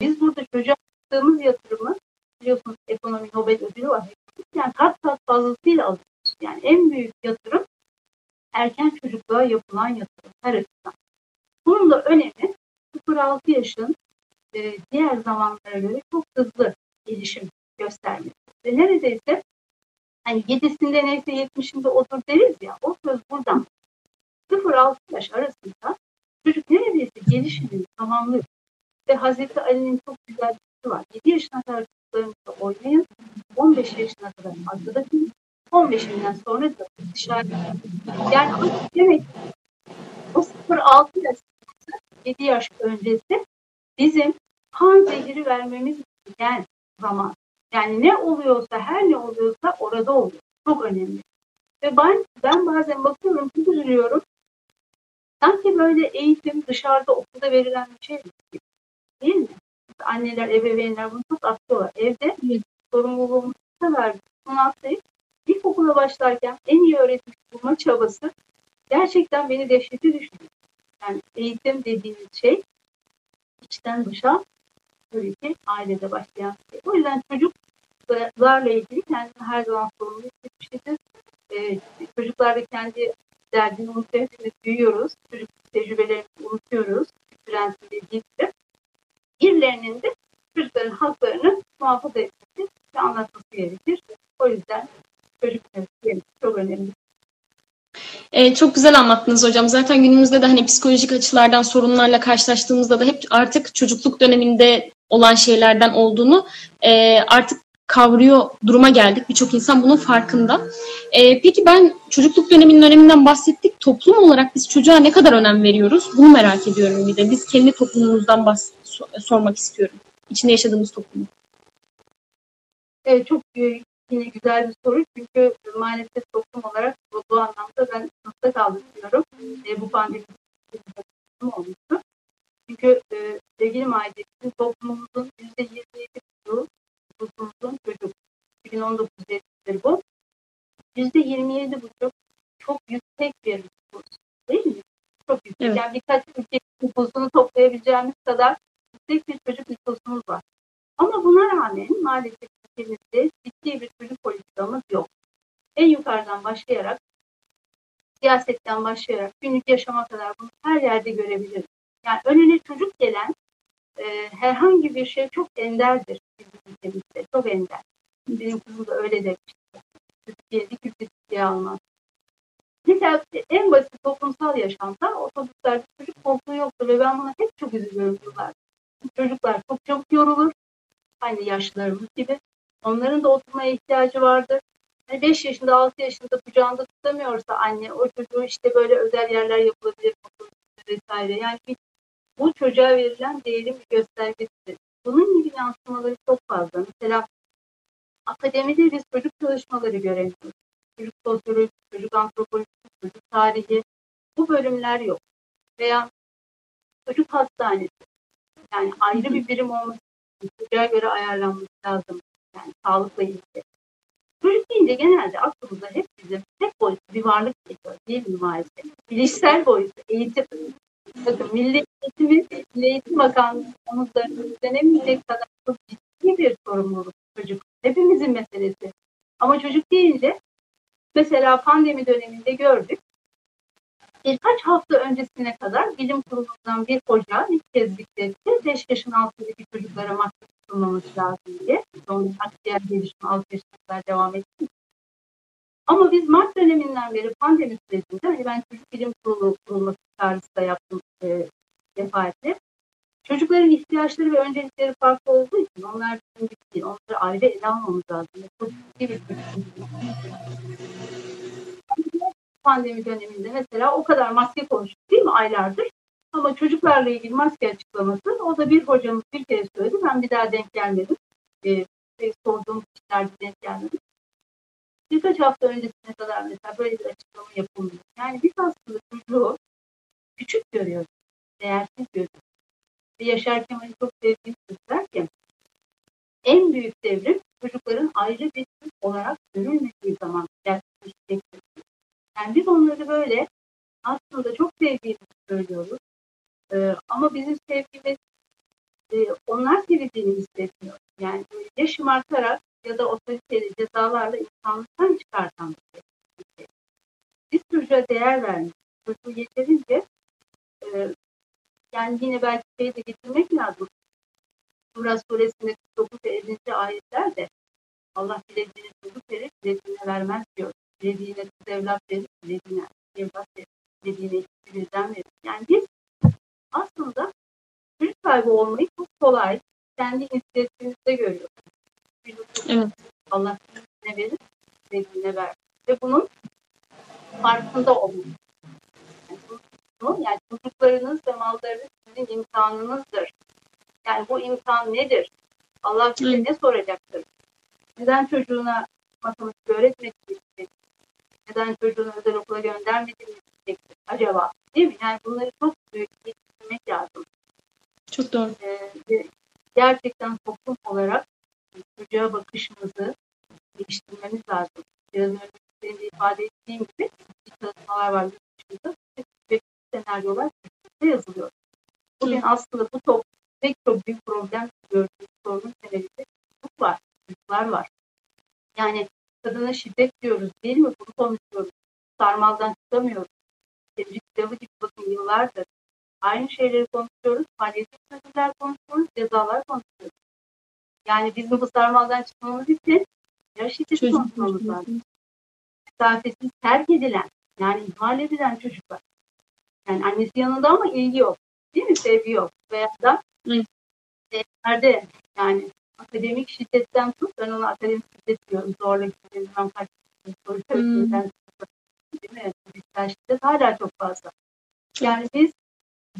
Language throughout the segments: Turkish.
biz burada çocuğa yaptığımız yatırımı biliyorsunuz ekonomi Nobel ödülü var. Yani kat kat fazlasıyla alıyoruz. Yani en büyük yatırım erken çocukluğa yapılan yatırım her açıdan. Bunun da önemi 0-6 yaşın e, diğer zamanlara göre çok hızlı gelişim göstermesi. Ve neredeyse hani 7'sinde neyse 70'inde otur deriz ya o söz buradan 0-6 yaş arasında çocuk neredeyse gelişimini tamamlıyor. Ve Hazreti Ali'nin çok güzel bir şey var. 7 yaşına kadar çocuklarınızla oynayın. 15 yaşına kadar arkadaşın. 15'inden sonra da dışarıda. Yani demek o 0-6 yaş 7 yaş öncesi bizim kan zehri vermemiz gereken zaman. Yani ne oluyorsa, her ne oluyorsa orada oluyor. Çok önemli. Ve ben, ben bazen bakıyorum, üzülüyorum. Sanki böyle eğitim dışarıda okulda verilen bir şey gibi. Değil mi? Anneler, ebeveynler bunu çok atlıyorlar. Evde sorumluluğumuzu kadar bunu atlayıp ilkokula başlarken en iyi öğretim bulma çabası gerçekten beni dehşete düşürüyor. Yani eğitim dediğimiz şey içten dışa tabii ki ailede başlayan şey. O yüzden çocuklarla ilgili kendini her zaman sorumlu hissetmiştir. Ee, çocuklar da kendi derdini unutuyor. Hepimiz büyüyoruz. Çocuk tecrübelerini unutuyoruz. Prensip dediği gibi. Birilerinin de çocukların haklarını muhafaza etmesi ve anlatması gerekir. O yüzden çocuk çok önemli. Ee, çok güzel anlattınız hocam. Zaten günümüzde de hani psikolojik açılardan sorunlarla karşılaştığımızda da hep artık çocukluk döneminde olan şeylerden olduğunu e, artık kavruyor duruma geldik. Birçok insan bunun farkında. E, peki ben çocukluk döneminin öneminden bahsettik. Toplum olarak biz çocuğa ne kadar önem veriyoruz? Bunu merak ediyorum bir de. Biz kendi toplumumuzdan bahs- sormak istiyorum. İçinde yaşadığımız toplumu. Evet, çok yine güzel bir soru çünkü maalesef toplum olarak bu, bu anlamda ben sınıfta kaldım diyorum. E, bu pandemi olmuştu. Çünkü e, sevgili Maide, toplumumuzun %27 çocuğu nüfusumuzun çocuk. 2019 verileri bu. %27 buçuk çok yüksek bir nüfus. Değil mi? Çok yüksek. Evet. Yani birkaç ülke nüfusunu toplayabileceğimiz kadar yüksek bir çocuk nüfusumuz var. Ama buna rağmen maalesef ülkemizde ciddi bir çocuk politikamız yok. En yukarıdan başlayarak, siyasetten başlayarak günlük yaşama kadar bunu her yerde görebiliriz. Yani önüne çocuk gelen e, herhangi bir şey çok enderdir bizim ülkemizde. Çok ender. Benim kızım da öyle demişti. Türkiye'de kimse Türkiye almaz. Mesela en basit toplumsal yaşamda otobüslerde çocuk koltuğu yoktur ve ben buna hep çok üzülüyorum yıllar. Çocuklar çok çabuk yorulur. Aynı yaşlarımız gibi. Onların da oturmaya ihtiyacı vardır. Yani 5 yaşında 6 yaşında kucağında tutamıyorsa anne o çocuğu işte böyle özel yerler yapılabilir vesaire. Yani bu çocuğa verilen değerin bir göstergesidir. Bunun gibi yansımaları çok fazla. Mesela akademide biz çocuk çalışmaları göremiyoruz. Çocuk sosyolojisi, çocuk antropolojisi, çocuk tarihi bu bölümler yok. Veya çocuk hastanesi. Yani ayrı bir birim olması çocuğa göre ayarlanması lazım. Yani sağlıkla ilgili. Çocuk deyince genelde aklımıza hep bizim tek boyutlu bir varlık geliyor değil mi maalesef? Bilişsel boyutu, eğitim. Bakın Milli Eğitim, Milli Eğitim Bakanlığı omuzlarını üstlenemeyecek kadar çok ciddi bir sorumluluk çocuk. Hepimizin meselesi. Ama çocuk deyince mesela pandemi döneminde gördük. Birkaç hafta öncesine kadar bilim kurulundan bir hoca ilk kez dikletti. 5 yaşın altındaki çocuklara maske tutulmaması lazım diye. Sonra akciğer gelişimi 6 yaşına kadar devam etti. Ama biz Mart döneminden beri pandemi sürecinde hani ben çocuk bilim kurulu kurulması çağrısı da yaptım e, defaatle. Çocukların ihtiyaçları ve öncelikleri farklı olduğu için onlar bizim gibi değil. Onları ayrı ele almamız lazım. Çok ciddi bir pandemi döneminde mesela o kadar maske konuştuk değil mi aylardır? Ama çocuklarla ilgili maske açıklaması o da bir hocamız bir kere söyledi. Ben bir daha denk gelmedim. Ee, sorduğum kişilerde denk gelmedim. Birkaç hafta öncesine kadar mesela böyle bir açıklama yapılmıyor. Yani biz aslında çocuğu küçük görüyoruz. Değersiz görüyoruz. Yaşar Kemal'i çok sevdiğim sözler ki en büyük devrim çocukların ayrı bir olarak görülmediği zaman gerçekleşecektir. Yani biz onları böyle aslında çok sevdiğimizi söylüyoruz. Ee, ama bizim sevgimiz e, onlar sevildiğini hissetmiyor. Yani ya şımartarak ya da otoriteli cezalarla insanlıktan çıkartan bir şey. Biz çocuğa değer vermek, çocuğu yeterince e, yani yine belki şeyi de getirmek lazım. Sura suresinde 49 ve 50. ayetlerde Allah dilediğine çocuk verir, dilediğine vermez diyor. Dilediğine kız evlat verir, dilediğine evlat verir, dilediğine ikisi birden verir. Yani biz aslında çocuk sahibi olmayı çok kolay, kendi inisiyatifimizde görüyoruz. Evet. Allah ne verir, dilediğine ver. Ve bunun farkında olmak. Yani, bunu, yani çocuklarınız ve mallarınız sizin imtihanınızdır. Yani bu imtihan nedir? Allah size ne soracaktır? Neden çocuğuna matematik öğretmediğini Neden çocuğunu özel okula göndermediğini diyecektir acaba? Değil mi? Yani bunları çok büyük düşünmek lazım. Çok doğru. Ee, gerçekten toplum olarak çocuğa bakışımızı geliştirmemiz lazım. Biraz önce ifade ettiğim gibi çalışmalar var yurt ve senaryolar yazılıyor. Bugün aslında bu top pek çok büyük problem gördüğümüz sorunun temelinde çocuk var, çocuklar var. Yani kadına şiddet diyoruz değil mi? Bunu konuşuyoruz. Sarmaldan çıkamıyoruz. Tebrik kitabı gibi bakın yıllardır. Aynı şeyleri konuşuyoruz. Palyatif sözler konuşuyoruz. Cezalar konuşuyoruz. Yani bizim bu sarmaldan çıkmamız için ya şiddet konuşmamız lazım. Mesafesiz terk edilen, yani ihmal edilen çocuklar. Yani annesi yanında ama ilgi yok. Değil mi? Sevgi yok. Veya da nerede yani akademik şiddetten tut, ben ona akademik şiddet diyorum. Zorla bilmem kaç soru hmm. değil mi? Fiziksel şiddet hala çok fazla. Yani biz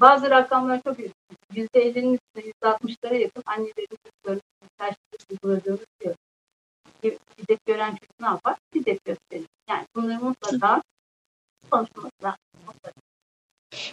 bazı rakamlar çok yüksek. Yüzde elli'nin üstünde yüzde altmışlara yakın annelerin çocukların fiziksel şiddet uyguladığını diyor. Şiddet gören çocuk ne yapar? Şiddet gösterir. Yani bunları mutlaka konuşması lazım.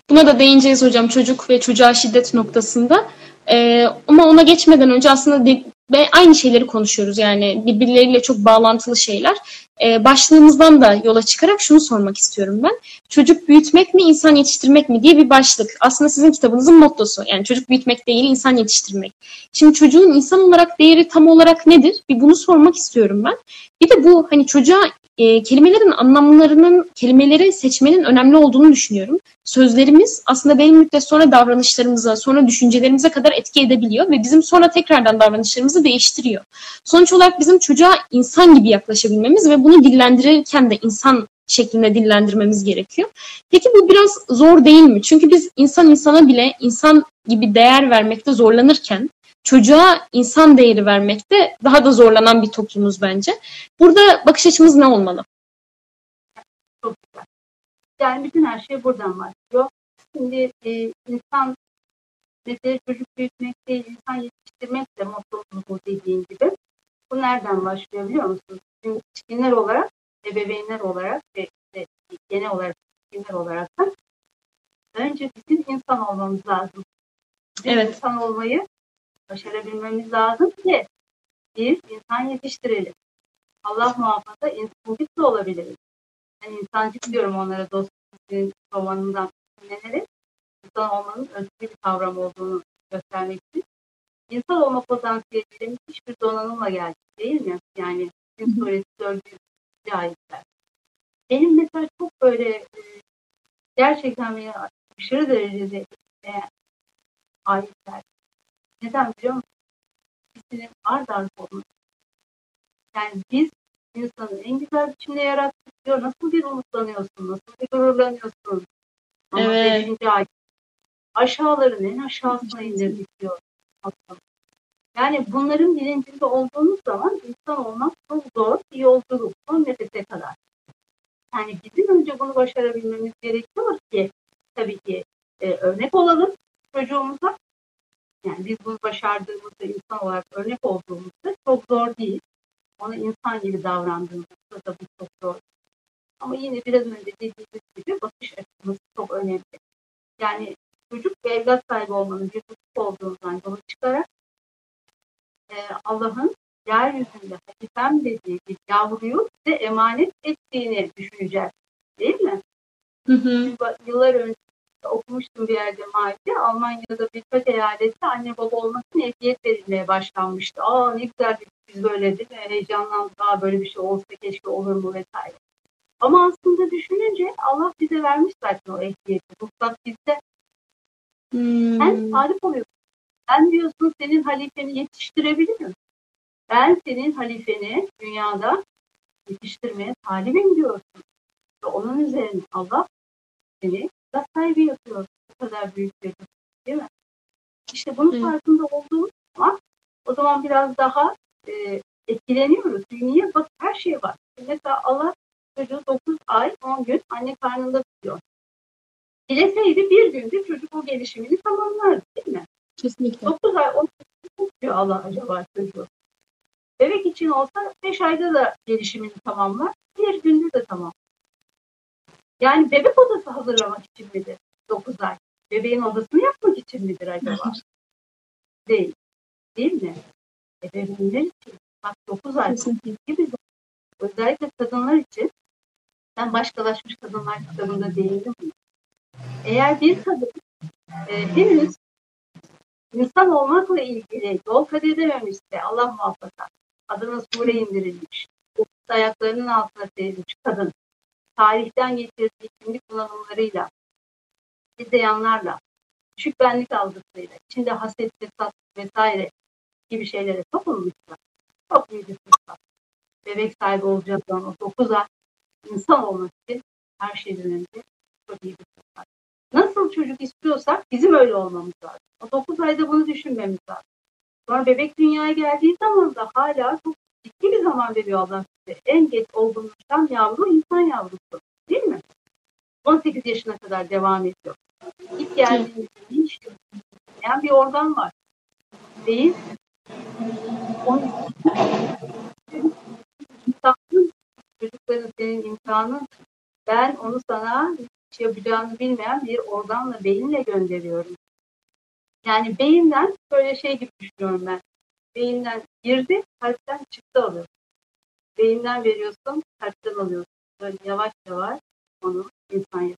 Buna da değineceğiz hocam çocuk ve çocuğa şiddet noktasında. Ee, ama ona geçmeden önce aslında de, ve aynı şeyleri konuşuyoruz yani birbirleriyle çok bağlantılı şeyler. Ee, başlığımızdan da yola çıkarak şunu sormak istiyorum ben. Çocuk büyütmek mi, insan yetiştirmek mi diye bir başlık. Aslında sizin kitabınızın mottosu. Yani çocuk büyütmek değil, insan yetiştirmek. Şimdi çocuğun insan olarak değeri tam olarak nedir? Bir bunu sormak istiyorum ben. Bir de bu hani çocuğa e, kelimelerin anlamlarının, kelimeleri seçmenin önemli olduğunu düşünüyorum. Sözlerimiz aslında belli müddet sonra davranışlarımıza, sonra düşüncelerimize kadar etki edebiliyor ve bizim sonra tekrardan davranışlarımızı değiştiriyor. Sonuç olarak bizim çocuğa insan gibi yaklaşabilmemiz ve bunu dillendirirken de insan şeklinde dillendirmemiz gerekiyor. Peki bu biraz zor değil mi? Çünkü biz insan insana bile insan gibi değer vermekte zorlanırken çocuğa insan değeri vermekte daha da zorlanan bir toplumuz bence. Burada bakış açımız ne olmalı? Çok güzel. Yani bütün her şey buradan başlıyor. Şimdi e, insan mesela çocuk büyütmek değil, insan yetiştirmek de bu dediğin gibi. Bu nereden başlıyor biliyor musunuz? Şimdi yetişkinler olarak, ebeveynler olarak ve işte genel olarak yetişkinler olarak da önce bizim insan olmamız lazım. Bizim evet. insan olmayı başarabilmemiz lazım ki biz insan yetiştirelim. Allah muhafaza insancık da olabiliriz. Yani insancık diyorum onlara dostluk romanından dinlenerek insan olmanın özgür bir kavram olduğunu göstermek için. İnsan olma potansiyelimiz hiçbir donanımla geldi değil mi? Yani Gün suresi 4. ayetler. Benim mesela çok böyle e, gerçekten beni aşırı derecede e, ayetler neden biliyor musun? İkisinin ard arda olması. Yani biz insanı en güzel biçimde yarattık diyor. Nasıl bir umutlanıyorsun, nasıl bir gururlanıyorsun. Ama evet. ay aşağıların en aşağısına indirdik diyor. Yani bunların bilincinde olduğumuz zaman insan olmak çok zor bir yolculuk. Son nefese kadar. Yani bizim önce bunu başarabilmemiz gerekiyor ki tabii ki e, örnek olalım çocuğumuza yani biz bunu başardığımızda insan olarak örnek olduğumuzda çok zor değil. Ona insan gibi davrandığımızda da bu çok zor. Ama yine biraz önce dediğimiz gibi bakış açımız çok önemli. Yani çocuk ve evlat sahibi olmanın bir husus olduğundan yola çıkarak e, Allah'ın yeryüzünde hakifem dediği bir yavruyu size emanet ettiğini düşüneceğiz. Değil mi? Hı hı. Yıllar önce okumuştum bir yerde Maide. Almanya'da birkaç eyalette anne baba olmasın ehliyet verilmeye başlanmıştı. Aa ne güzel biz böyle değil mi? Heyecanlandık. Aa böyle bir şey olsa keşke olur mu vesaire. Ama aslında düşününce Allah bize vermiş zaten o ehliyeti. Ruhsat bizde. Hmm. Sen talip oluyorsun. Ben diyorsun senin halifeni yetiştirebilirim. Ben senin halifeni dünyada yetiştirmeye talibim diyorsun. Ve onun üzerine Allah seni da sahibi yapıyor. Bu kadar büyük bir değil mi? İşte bunun evet. farkında olduğumuz zaman o zaman biraz daha e, etkileniyoruz. Niye? Bak her şey var. Mesela Allah çocuğu 9 ay 10 gün anne karnında tutuyor. Dileseydi bir günde çocuk o gelişimini tamamlardı değil mi? Kesinlikle. 9 ay 10 gün tutuyor Allah acaba çocuğu. Bebek için olsa 5 ayda da gelişimini tamamlar. Bir günde de tamam. Yani bebek odası hazırlamak için midir 9 ay? Bebeğin odasını yapmak için midir acaba? Değil. Değil mi? Ebeveynler için. Bak 9 ay gibi özellikle kadınlar için ben başkalaşmış kadınlar kitabında değindim. Eğer bir kadın e, henüz insan olmakla ilgili yol kat edememişse Allah muhafaza adına sure indirilmiş, ayaklarının altına serilmiş kadın tarihten getirdiği kimlik kullanımlarıyla, izleyenlerle, düşük benlik algısıyla, içinde haset, fesat vesaire gibi şeylere kapılmışlar. Çok büyük bir fırsat. Bebek sahibi olacak olan o 9 ay insan olmak için her şeyden önce çok iyi bir fırsat. Nasıl çocuk istiyorsak bizim öyle olmamız lazım. O 9 ayda bunu düşünmemiz lazım. Sonra bebek dünyaya geldiği zaman da hala çok ciddi bir zaman veriyor Allah. En geç olgunlaşan yavru insan yavrusu. Değil mi? 18 yaşına kadar devam ediyor. İlk geldiğinde hiç yani bir organ var. Değil. İmtihanın, çocukların senin imtihanın ben onu sana hiç yapacağını bilmeyen bir organla, beyinle gönderiyorum. Yani beyinden böyle şey gibi düşünüyorum ben. Beyinden girdi, kalpten çıktı alıyor. Beyinden veriyorsun, kalpten alıyorsun. Böyle yavaş yavaş onu insan yapıyor.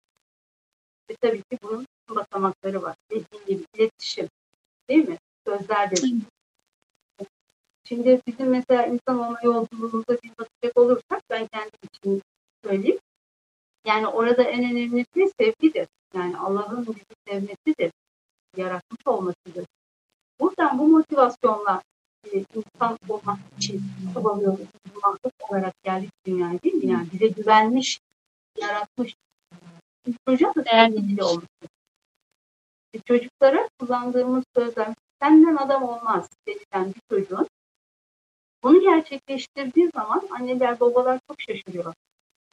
Ve tabii ki bunun basamakları var. Dediğim gibi iletişim. Değil mi? Sözler de. Şimdi bizim mesela insan olma yolculuğumuzda bir bakacak olursak ben kendim için söyleyeyim. Yani orada en önemlisi sevgidir. Yani Allah'ın bizi sevmesidir. Yaratmış olmasıdır. Buradan bu motivasyonla e, insan olmak için çabalıyoruz. Mahlup olarak geldik dünyaya değil mi? Yani bize güvenmiş, yaratmış. Çocuğa da sevgili olmuş. E, çocuklara kullandığımız sözler senden adam olmaz denilen bir çocuğun bunu gerçekleştirdiği zaman anneler babalar çok şaşırıyor.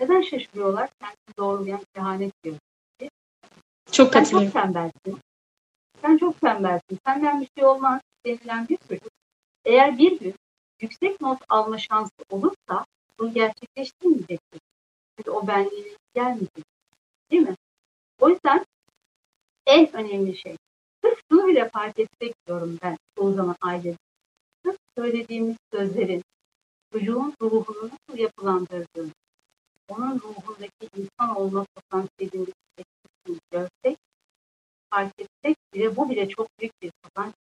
Neden şaşırıyorlar? Kendini doğrulayan kehanet diyor. Çok Sen çok tembelsin. Sen çok tembelsin. Senden bir şey olmaz denilen bir çocuk. Eğer bir gün yüksek not alma şansı olursa bunu gerçekleştirmeyecektir. Çünkü o benliğine gelmeyecek. Değil mi? O yüzden en önemli şey. Sırf şunu bile fark etsek diyorum ben o zaman aile. Sırf söylediğimiz sözlerin çocuğun ruhunu nasıl yapılandırdığını, onun ruhundaki insan olma potansiyelini görsek, fark etsek bile bu bile çok büyük bir kazanç.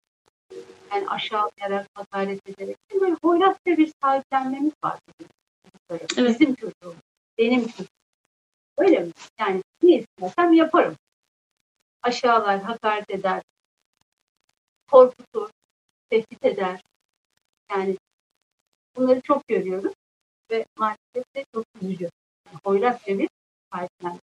Yani aşağılayarak, hakaret ederek. Böyle hoyratça bir sahiplenmemiz var. Evet. Bizim çocuğum, benim çocuğum. Öyle mi? Yani ne istersem yaparım. Aşağılar, hakaret eder, korkutur, tehdit eder. Yani bunları çok görüyoruz ve maalesef de çok üzücü. Yani hoyratça bir sahiplenme.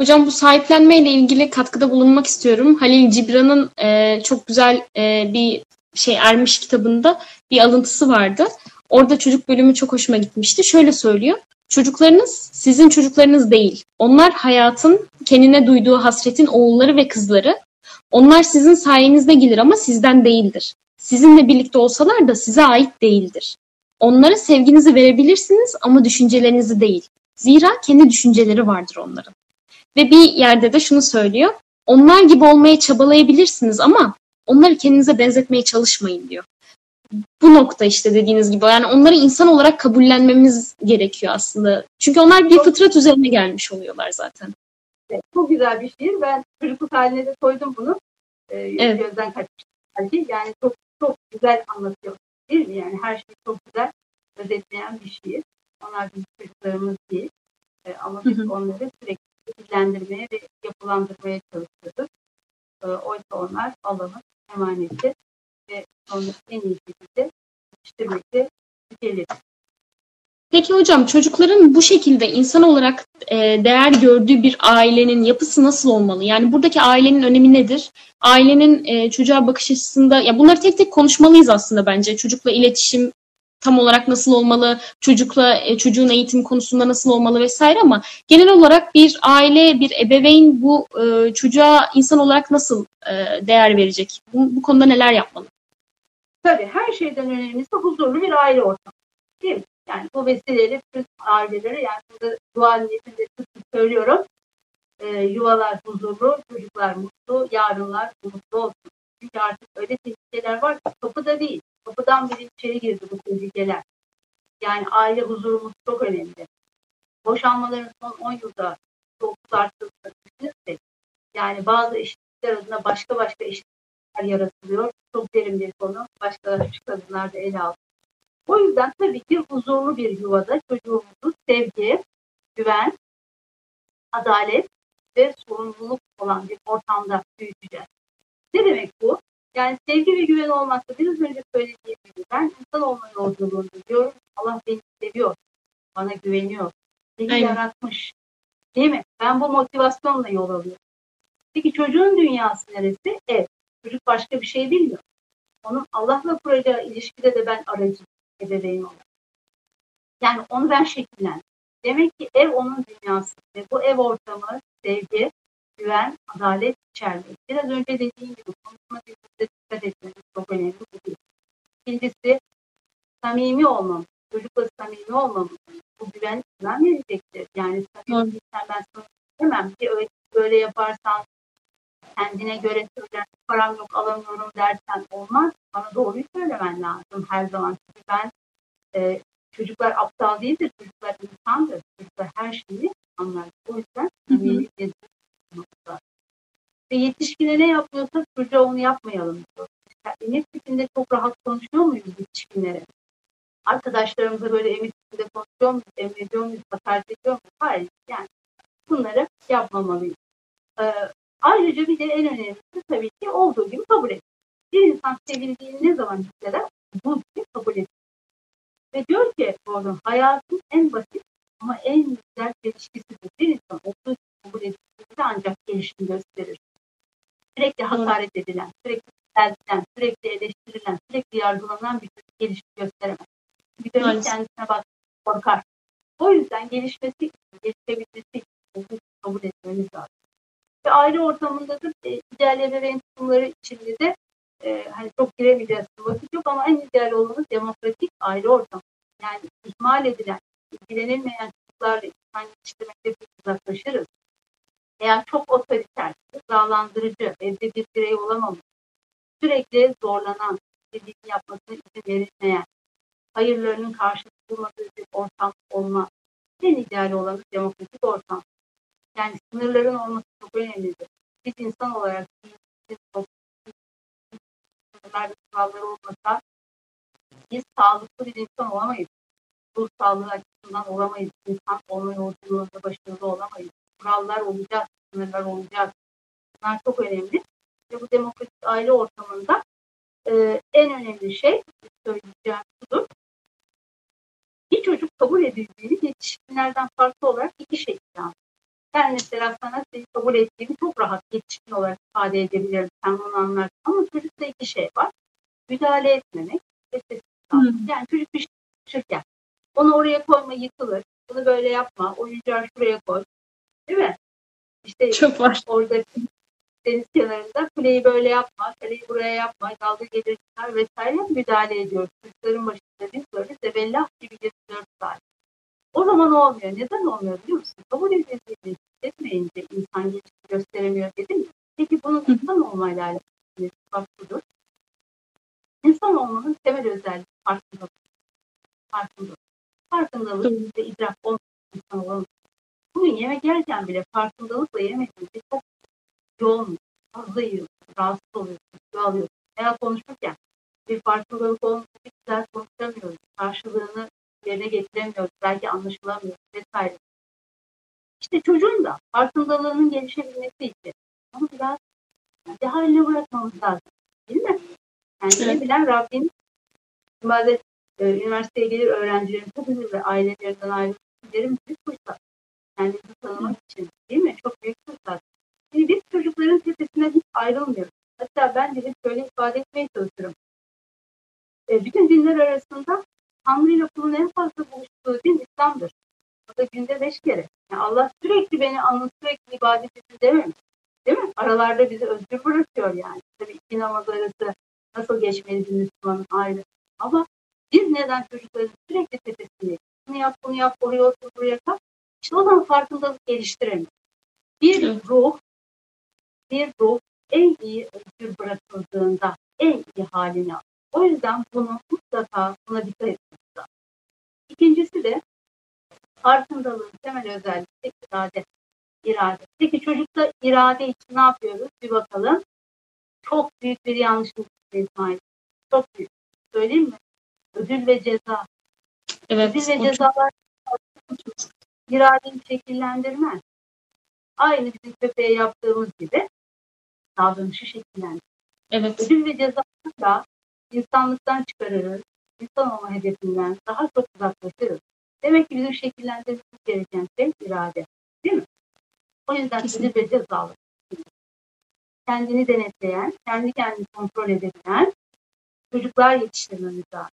Hocam bu sahiplenme ile ilgili katkıda bulunmak istiyorum. Halil Cibran'ın e, çok güzel e, bir şey Ermiş kitabında bir alıntısı vardı. Orada çocuk bölümü çok hoşuma gitmişti. Şöyle söylüyor. Çocuklarınız sizin çocuklarınız değil. Onlar hayatın kendine duyduğu hasretin oğulları ve kızları. Onlar sizin sayenizde gelir ama sizden değildir. Sizinle birlikte olsalar da size ait değildir. Onlara sevginizi verebilirsiniz ama düşüncelerinizi değil. Zira kendi düşünceleri vardır onların. Ve bir yerde de şunu söylüyor. Onlar gibi olmaya çabalayabilirsiniz ama onları kendinize benzetmeye çalışmayın diyor. Bu nokta işte dediğiniz gibi. Yani onları insan olarak kabullenmemiz gerekiyor aslında. Çünkü onlar bir fıtrat üzerine gelmiş oluyorlar zaten. Evet, çok güzel bir şiir. Ben çocukluk haline de koydum bunu. Ee, Evet. Gözden kaçmış. belki. Yani çok çok güzel anlatıyor. Değil mi? Yani her şeyi çok güzel özetleyen bir şiir. Onlar bizim çocuklarımız değil. Ee, ama biz Hı hı. onları sürekli dillendirmeye ve yapılandırmaya çalışıyoruz. Ee, oysa onlar Allah'ın emaneti ve onu en iyi şekilde yetiştirmekte gelir. Peki hocam çocukların bu şekilde insan olarak e, değer gördüğü bir ailenin yapısı nasıl olmalı? Yani buradaki ailenin önemi nedir? Ailenin e, çocuğa bakış açısında ya bunları tek tek konuşmalıyız aslında bence. Çocukla iletişim tam olarak nasıl olmalı? Çocukla e, çocuğun eğitim konusunda nasıl olmalı vesaire ama genel olarak bir aile, bir ebeveyn bu e, çocuğa insan olarak nasıl e, değer verecek? Bu, bu konuda neler yapmalı? Tabii her şeyden önemlisi huzurlu bir aile ortamı. Değil mi? Yani bu vesileyle Türk aileleri yani burada dua niyetinde söylüyorum. Ee, yuvalar huzurlu, çocuklar mutlu, yarınlar mutlu olsun. Çünkü artık öyle tehlikeler var ki kapıda değil. Kapıdan bile içeri girdi bu tehlikeler. Yani aile huzurumuz çok önemli. Boşanmaların son 10 yılda 30 arttığını düşünürsek yani bazı eşitlikler adına başka başka eşitlikler yaratılıyor. Çok derin bir konu. Başka kadınlar da ele aldı. O yüzden tabii ki huzurlu bir yuvada çocuğumuzu sevgi, güven, adalet ve sorumluluk olan bir ortamda büyüteceğiz. Ne demek bu? Yani sevgi ve güven olmazsa biraz önce söylediğim gibi ben insan olma yolculuğunda diyorum. Allah beni seviyor, bana güveniyor, beni Aynen. yaratmış. Değil mi? Ben bu motivasyonla yol alıyorum. Peki çocuğun dünyası neresi? Ev. Çocuk başka bir şey bilmiyor. Onun Allah'la kuracağı ilişkide de ben aracı ebeveyn olarak. Yani onu ben şekillendim. Demek ki ev onun dünyası ve bu ev ortamı sevgi, güven, adalet içermeli. Biraz önce dediğim gibi konuşma dilimize dikkat etmemiz çok önemli. Bu bir. İkincisi samimi olmamız. Çocukla samimi olmamız. Bu güven güven verecektir. Yani samimi değilsen ben sana demem ki öyle, böyle yaparsan kendine göre söyler, param yok alamıyorum dersen olmaz. Bana doğruyu söylemen lazım her zaman. Çünkü ben e, çocuklar aptal değildir, çocuklar insandır. Çocuklar her şeyi anlar. O yüzden samimi Ve yetişkine ne yapmıyorsak çocuğa onu yapmayalım diyor. Yani Emir tipinde çok rahat konuşuyor muyuz yetişkinlere? Arkadaşlarımıza böyle emir tipinde konuşuyor muyuz, emrediyor muyuz, hakaret ediyor muyuz? Hayır. Yani bunları yapmamalıyız. Ee, ayrıca bir de en önemlisi tabii ki olduğu gibi kabul et. Bir insan sevildiğini ne zaman hisseder? Bu gibi kabul et. Ve diyor ki orada hayatın en basit ama en güzel gelişkisidir. Bir insan olduğu kabul edildiğinde ancak gelişim gösterir. Sürekli hakaret edilen, sürekli yükseltilen, sürekli eleştirilen, sürekli yargılanan bir çocuk gelişim gösteremez. Bir dönüp Maalesef. kendisine bak korkar. O yüzden gelişmesi için, gelişebilmesi için kabul etmemiz lazım. Ve aile ortamında da e, ideal ebeveyn tutumları içinde de e, hani çok giremeyeceğiz vakit yok ama en ideal olanı demokratik aile ortamı. Yani ihmal edilen, ilgilenilmeyen çocuklarla insan yetiştirmekte uzaklaşırız. Eğer çok otoriter, cezalandırıcı, evde bir birey olamamış, sürekli zorlanan, istediğini yapmasına izin verilmeyen, hayırlarının karşılık bulmadığı bir ortam olmaz. En ideal olanı demokratik ortam. Yani sınırların olması çok önemlidir. Biz insan olarak sınırlar kuralları olmasa biz sağlıklı bir insan olamayız. Ruh sağlığı açısından olamayız. İnsan olma yolculuğunda başarılı olamayız. Kurallar olacak, sınırlar olacak. Bunlar çok önemli. Ve bu demokratik aile ortamında e, en önemli şey söyleyeceğim şudur. Bir çocuk kabul edildiğini yetişkinlerden farklı olarak iki şey yapıyor. Ben mesela sana seni kabul ettiğimi çok rahat yetişkin olarak ifade edebilirim. Sen bunu anlarsın. Ama çocukta iki şey var. Müdahale etmemek ve sessiz kalmak. Yani çocuk bir şey onu oraya koyma yıkılır. Bunu böyle yapma. Oyuncağı şuraya koy. Değil mi? İşte Çok var. orada deniz kenarında kuleyi böyle yapma, kaleyi buraya yapma, dalga gelir çıkar vesaire müdahale ediyoruz. Çocukların başında biz böyle zebellah gibi 24 saat. O zaman olmuyor. Neden olmuyor biliyor musun? Kabul edildiğini hissetmeyince insan gelişim gösteremiyor dedim ya. Peki bunun insan olmayla alakalı bak budur. İnsan olmanın temel özelliği farkındalık. Farkındalık. Farkındalık ve idrak olmayan insan olamaz. Bugün yemek yerken bile farkındalıkla yemediğinde çok yoğun, fazla yiyorsun, rahatsız oluyorsun, kilo alıyorsun. Veya konuşurken bir farkındalık olmadığı güzel konuşamıyoruz. Karşılığını yerine getiremiyoruz. Belki anlaşılamıyor vesaire. İşte çocuğun da farkındalığının gelişebilmesi için onu biraz kendi haline bırakmamız lazım. Değil mi? Yani evet. bilen Rabbin bazen e, üniversiteye gelir öğrencilerin üzülür ve ailelerinden ayrılır. büyük fırsat. Kendimizi tanımak için değil mi? Çok büyük fırsat. Şimdi biz çocukların tepesinden hiç ayrılmıyoruz. Hatta ben de hep şöyle ifade etmeye çalışırım. E, bütün dinler arasında Tanrı ile kulun en fazla buluştuğu din İslam'dır. O da günde beş kere. Yani Allah sürekli beni anın, sürekli ibadet edin dememiş. Değil mi? Aralarda bizi özgür bırakıyor yani. Tabii iki namaz arası nasıl geçmeli bir Müslümanın ayrı. Ama biz neden çocukların sürekli tepesini bunu yap, bunu yap, oraya otur, buraya kalk. İşte o zaman farkındalık geliştiremiyor. Bir ruh, bir ruh en iyi özgür bırakıldığında en iyi halini alır. O yüzden bunu mutlaka buna dikkat lazım. İkincisi de farkındalığın temel özelliği irade. İrade. Peki çocukta irade için ne yapıyoruz? Bir bakalım. Çok büyük bir yanlışlık İsmail. Çok büyük. Söyleyeyim mi? Ödül ve ceza. Evet, Ödül ve cezalar çok... iradeyi şekillendirmez. Aynı bizim köpeğe yaptığımız gibi davranışı şekillendirir. Evet. Ödül ve cezalarla insanlıktan çıkarırız. İnsan olma hedefinden daha çok uzaklaşırız. Demek ki bizim şekillendirmemiz gereken şey irade. Değil mi? O yüzden ödül ve cezalar. Kendini denetleyen, kendi kendini kontrol edebilen çocuklar yetiştirmemiz lazım.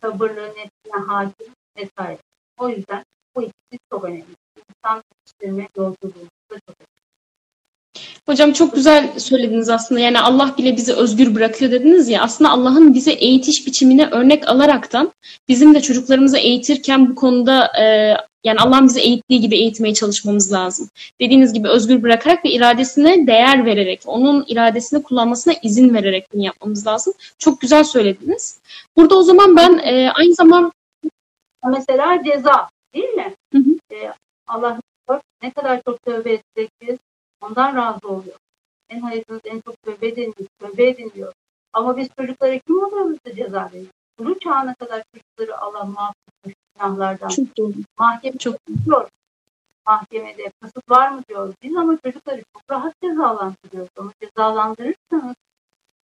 Sabırlı, netliğine hakim vesaire. O yüzden bu ikisi çok önemli. İnsan yetiştirme yolculuğu da çok önemli. Hocam çok güzel söylediniz aslında. Yani Allah bile bizi özgür bırakıyor dediniz ya. Aslında Allah'ın bize eğitiş biçimine örnek alaraktan bizim de çocuklarımızı eğitirken bu konuda e, yani Allah'ın bizi eğittiği gibi eğitmeye çalışmamız lazım. Dediğiniz gibi özgür bırakarak ve iradesine değer vererek, onun iradesini kullanmasına izin vererek bunu yapmamız lazım. Çok güzel söylediniz. Burada o zaman ben e, aynı zaman mesela ceza değil mi? Hı hı. E, Allah ne kadar çok tövbe etsek biz Ondan razı oluyor. En hayatınız en çok tövbe ediniyor, tövbe ediliyor. Ama biz çocuklara kim oluyoruz da ceza veriyoruz? Bulu çağına kadar çocukları Allah mahvetmiş günahlardan. Çok doğru. Mahkeme çok diyor. Mahkemede kasıt var mı diyoruz. Biz ama çocukları çok rahat cezalandırıyoruz. Ama cezalandırırsanız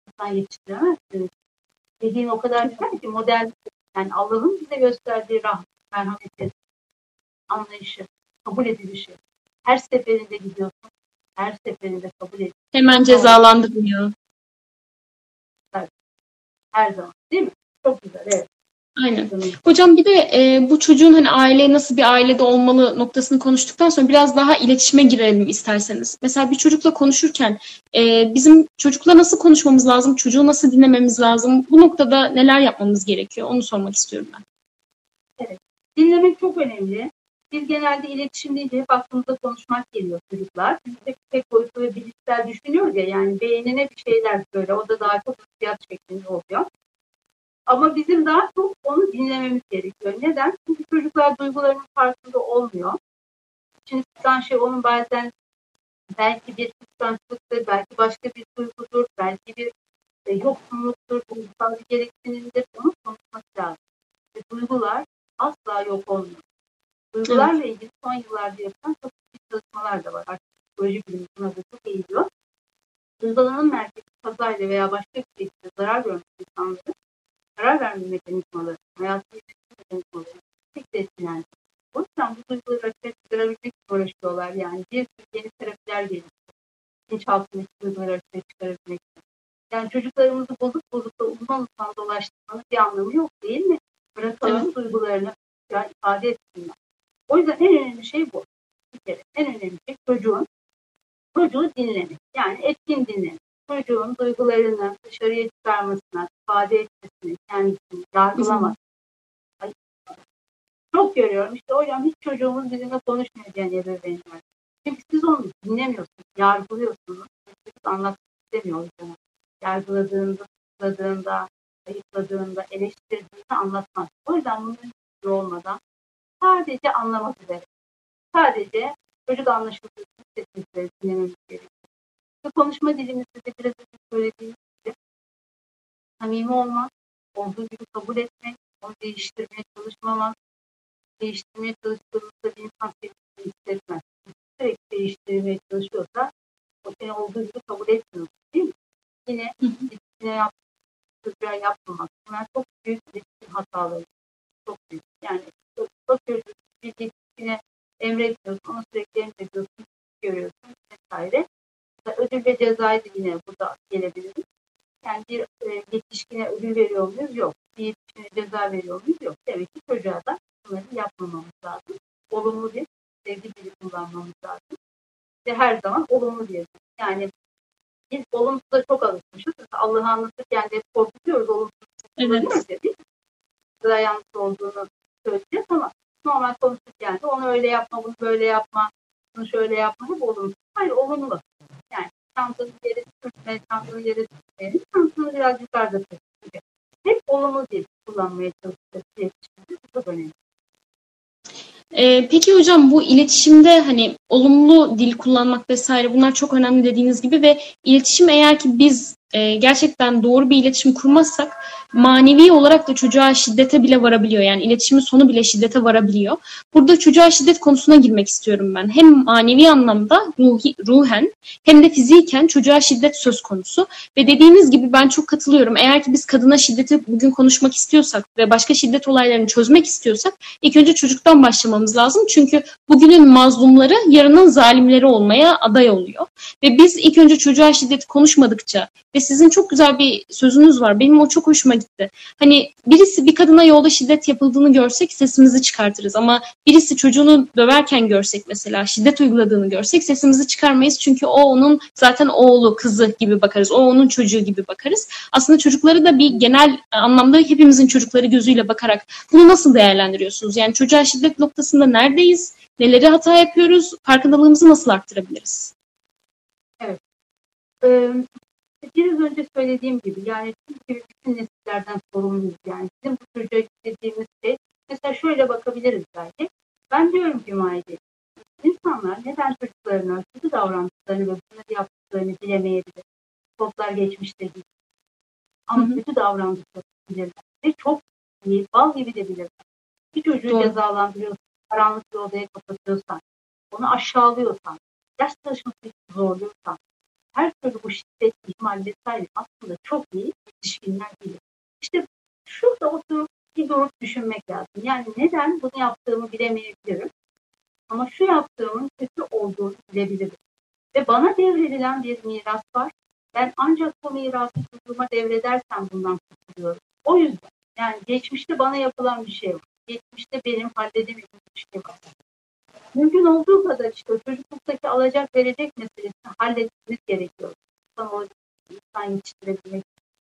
insan yetiştiremezsiniz. Dediğin o kadar güzel ki model yani Allah'ın bize gösterdiği rahmet, merhameti, anlayışı, kabul edilişi. Her seferinde gidiyorsun her seferinde kabul ediyor. Hemen cezalandırmıyor. Her zaman değil mi? Çok güzel evet. Aynen. Hocam bir de e, bu çocuğun hani aile nasıl bir ailede olmalı noktasını konuştuktan sonra biraz daha iletişime girelim isterseniz. Mesela bir çocukla konuşurken e, bizim çocukla nasıl konuşmamız lazım, çocuğu nasıl dinlememiz lazım, bu noktada neler yapmamız gerekiyor onu sormak istiyorum ben. Evet, dinlemek çok önemli. Biz genelde iletişim hep aklımıza konuşmak geliyor çocuklar. Biz de tek boyutlu ve bilişsel düşünüyoruz ya yani beynine bir şeyler böyle o da daha çok hissiyat şeklinde oluyor. Ama bizim daha çok onu dinlememiz gerekiyor. Neden? Çünkü çocuklar duygularının farkında olmuyor. Şimdi tutan şey onun bazen belki bir kıskançlıktır, belki başka bir duygudur, belki bir e, yoksunluktur, duygusal bir gereksinimdir. Onu konuşması lazım. Ve duygular asla yok olmuyor. Duygularla evet. ilgili son yıllarda yapılan çok ciddi çalışmalar da var. Artık psikoloji bilimi buna da çok eğiliyor. Duygulanın merkezi kazayla veya başka bir şekilde zarar görmüş insanları karar verme mekanizmaları, hayatı ilişki mekanizmaları tek etkilendi. O yüzden bu duyguları çıkarabilmek için uğraşıyorlar. Yani bir sürü yeni terapiler gelişti. Bilinçaltındaki duyguları açığa çıkarabilmek için. Yani çocuklarımızı bozuk bozuk da uzman uzman dolaştırmanın bir anlamı yok değil mi? Bırakalım evet. duygularını ya, ifade etsinler. O yüzden en önemli şey bu. Bir kere en önemli şey çocuğun çocuğu dinlemek. Yani etkin dinlemek. Çocuğun duygularını dışarıya çıkarmasına, ifade etmesini, kendisini yargılamak. Çok görüyorum. İşte hocam hiç çocuğumuz bizimle konuşmuyor diyen ebeveynler. Çünkü siz onu dinlemiyorsunuz, yargılıyorsunuz. Siz anlatmak istemiyor hocam. Yargıladığında, suçladığında, ayıpladığında, eleştirdiğinde anlatmaz. O yüzden bunun olmadan sadece anlamak üzere. Sadece çocuk anlaşıldığını hissetmesi dinlememiz gerekiyor. Ve konuşma dilimizde de biraz önce söylediğimiz gibi samimi olmak, olduğu gibi kabul etmek, onu değiştirmeye çalışmamak, değiştirmeye çalıştığımızda bir insan sevgisini hissetmez. Sürekli değiştirmeye çalışıyorsa o seni olduğu gibi kabul etmiyor. Değil mi? Yine yine yaptığı yapmamak. Bunlar çok büyük iletişim hataları. Çok büyük. Yani bakıyorsun bir yetişkine emrediyorsun, onu sürekli emrediyorsun, görüyorsun vesaire. Ödül ve cezayı da yine burada gelebiliriz. Yani bir e, yetişkine ödül veriyor muyuz? Yok. Bir yetişkine ceza veriyor muyuz? Yok. Demek ki çocuğa da bunları yapmamamız lazım. Olumlu bir sevgi dili kullanmamız lazım. Ve her zaman olumlu bir Yani biz olumsuza çok alışmışız. Allah'ı anlatırken de korkutuyoruz olumsuz. Evet. Değil mi? Sıra yanlış olduğunu söyleyeceğiz ama normal konuşurken de onu öyle yapma, bunu böyle yapma, bunu şöyle yapma hep olumlu. Hayır olumlu. Yani çantanı yere sürtme, çantanı yere sürtme, çantanı biraz yukarıda tutma. Hep olumlu dil kullanmaya çalışacağız. Bu çok önemli. Ee, peki hocam bu iletişimde hani olumlu dil kullanmak vesaire bunlar çok önemli dediğiniz gibi ve iletişim eğer ki biz e, gerçekten doğru bir iletişim kurmazsak manevi olarak da çocuğa şiddete bile varabiliyor. Yani iletişimin sonu bile şiddete varabiliyor. Burada çocuğa şiddet konusuna girmek istiyorum ben. Hem manevi anlamda ruhi, ruhen hem de fiziken çocuğa şiddet söz konusu. Ve dediğiniz gibi ben çok katılıyorum. Eğer ki biz kadına şiddeti bugün konuşmak istiyorsak ve başka şiddet olaylarını çözmek istiyorsak ilk önce çocuktan başlamamız lazım. Çünkü bugünün mazlumları yarının zalimleri olmaya aday oluyor. Ve biz ilk önce çocuğa şiddet konuşmadıkça ve sizin çok güzel bir sözünüz var. Benim o çok hoşuma gitti. Hani birisi bir kadına yolda şiddet yapıldığını görsek sesimizi çıkartırız ama birisi çocuğunu döverken görsek mesela şiddet uyguladığını görsek sesimizi çıkarmayız çünkü o onun zaten oğlu, kızı gibi bakarız. O onun çocuğu gibi bakarız. Aslında çocukları da bir genel anlamda hepimizin çocukları gözüyle bakarak bunu nasıl değerlendiriyorsunuz? Yani çocuğa şiddet noktasında neredeyiz? Neleri hata yapıyoruz? Farkındalığımızı nasıl arttırabiliriz? Evet. Ee, biraz önce söylediğim gibi yani Türkiye bütün nesillerden sorumluyuz. Yani bizim bu çocuğa dediğimiz şey mesela şöyle bakabiliriz belki. Ben diyorum ki Maide, insanlar neden çocuklarına kötü davrandıklarını ve bunları yaptıklarını bilemeyebilir. Toplar geçmişte değil. Ama Hı-hı. kötü davrandıklarını bilirler. Ve çok iyi, bal gibi de bilirler. Bir çocuğu Doğru. cezalandırıyorsan, karanlık bir odaya kapatıyorsan, onu aşağılıyorsan, ders çalışması için zorluyorsan, her türlü bu şiddet, ihmal vesaire aslında çok iyi yetişkinler bilir. İşte şurada oturup bir durup düşünmek lazım. Yani neden bunu yaptığımı bilemeyebilirim. Ama şu yaptığımın kötü olduğunu bilebilirim. Ve bana devredilen bir miras var. Ben ancak bu mirası çocuğuma devredersem bundan kurtuluyorum. O yüzden yani geçmişte bana yapılan bir şey var. Geçmişte benim halledemediğim bir şey var mümkün olduğu kadar işte çocukluktaki alacak verecek meselesini halletmemiz gerekiyor. İnsan olacak, insan yetiştirebilmek.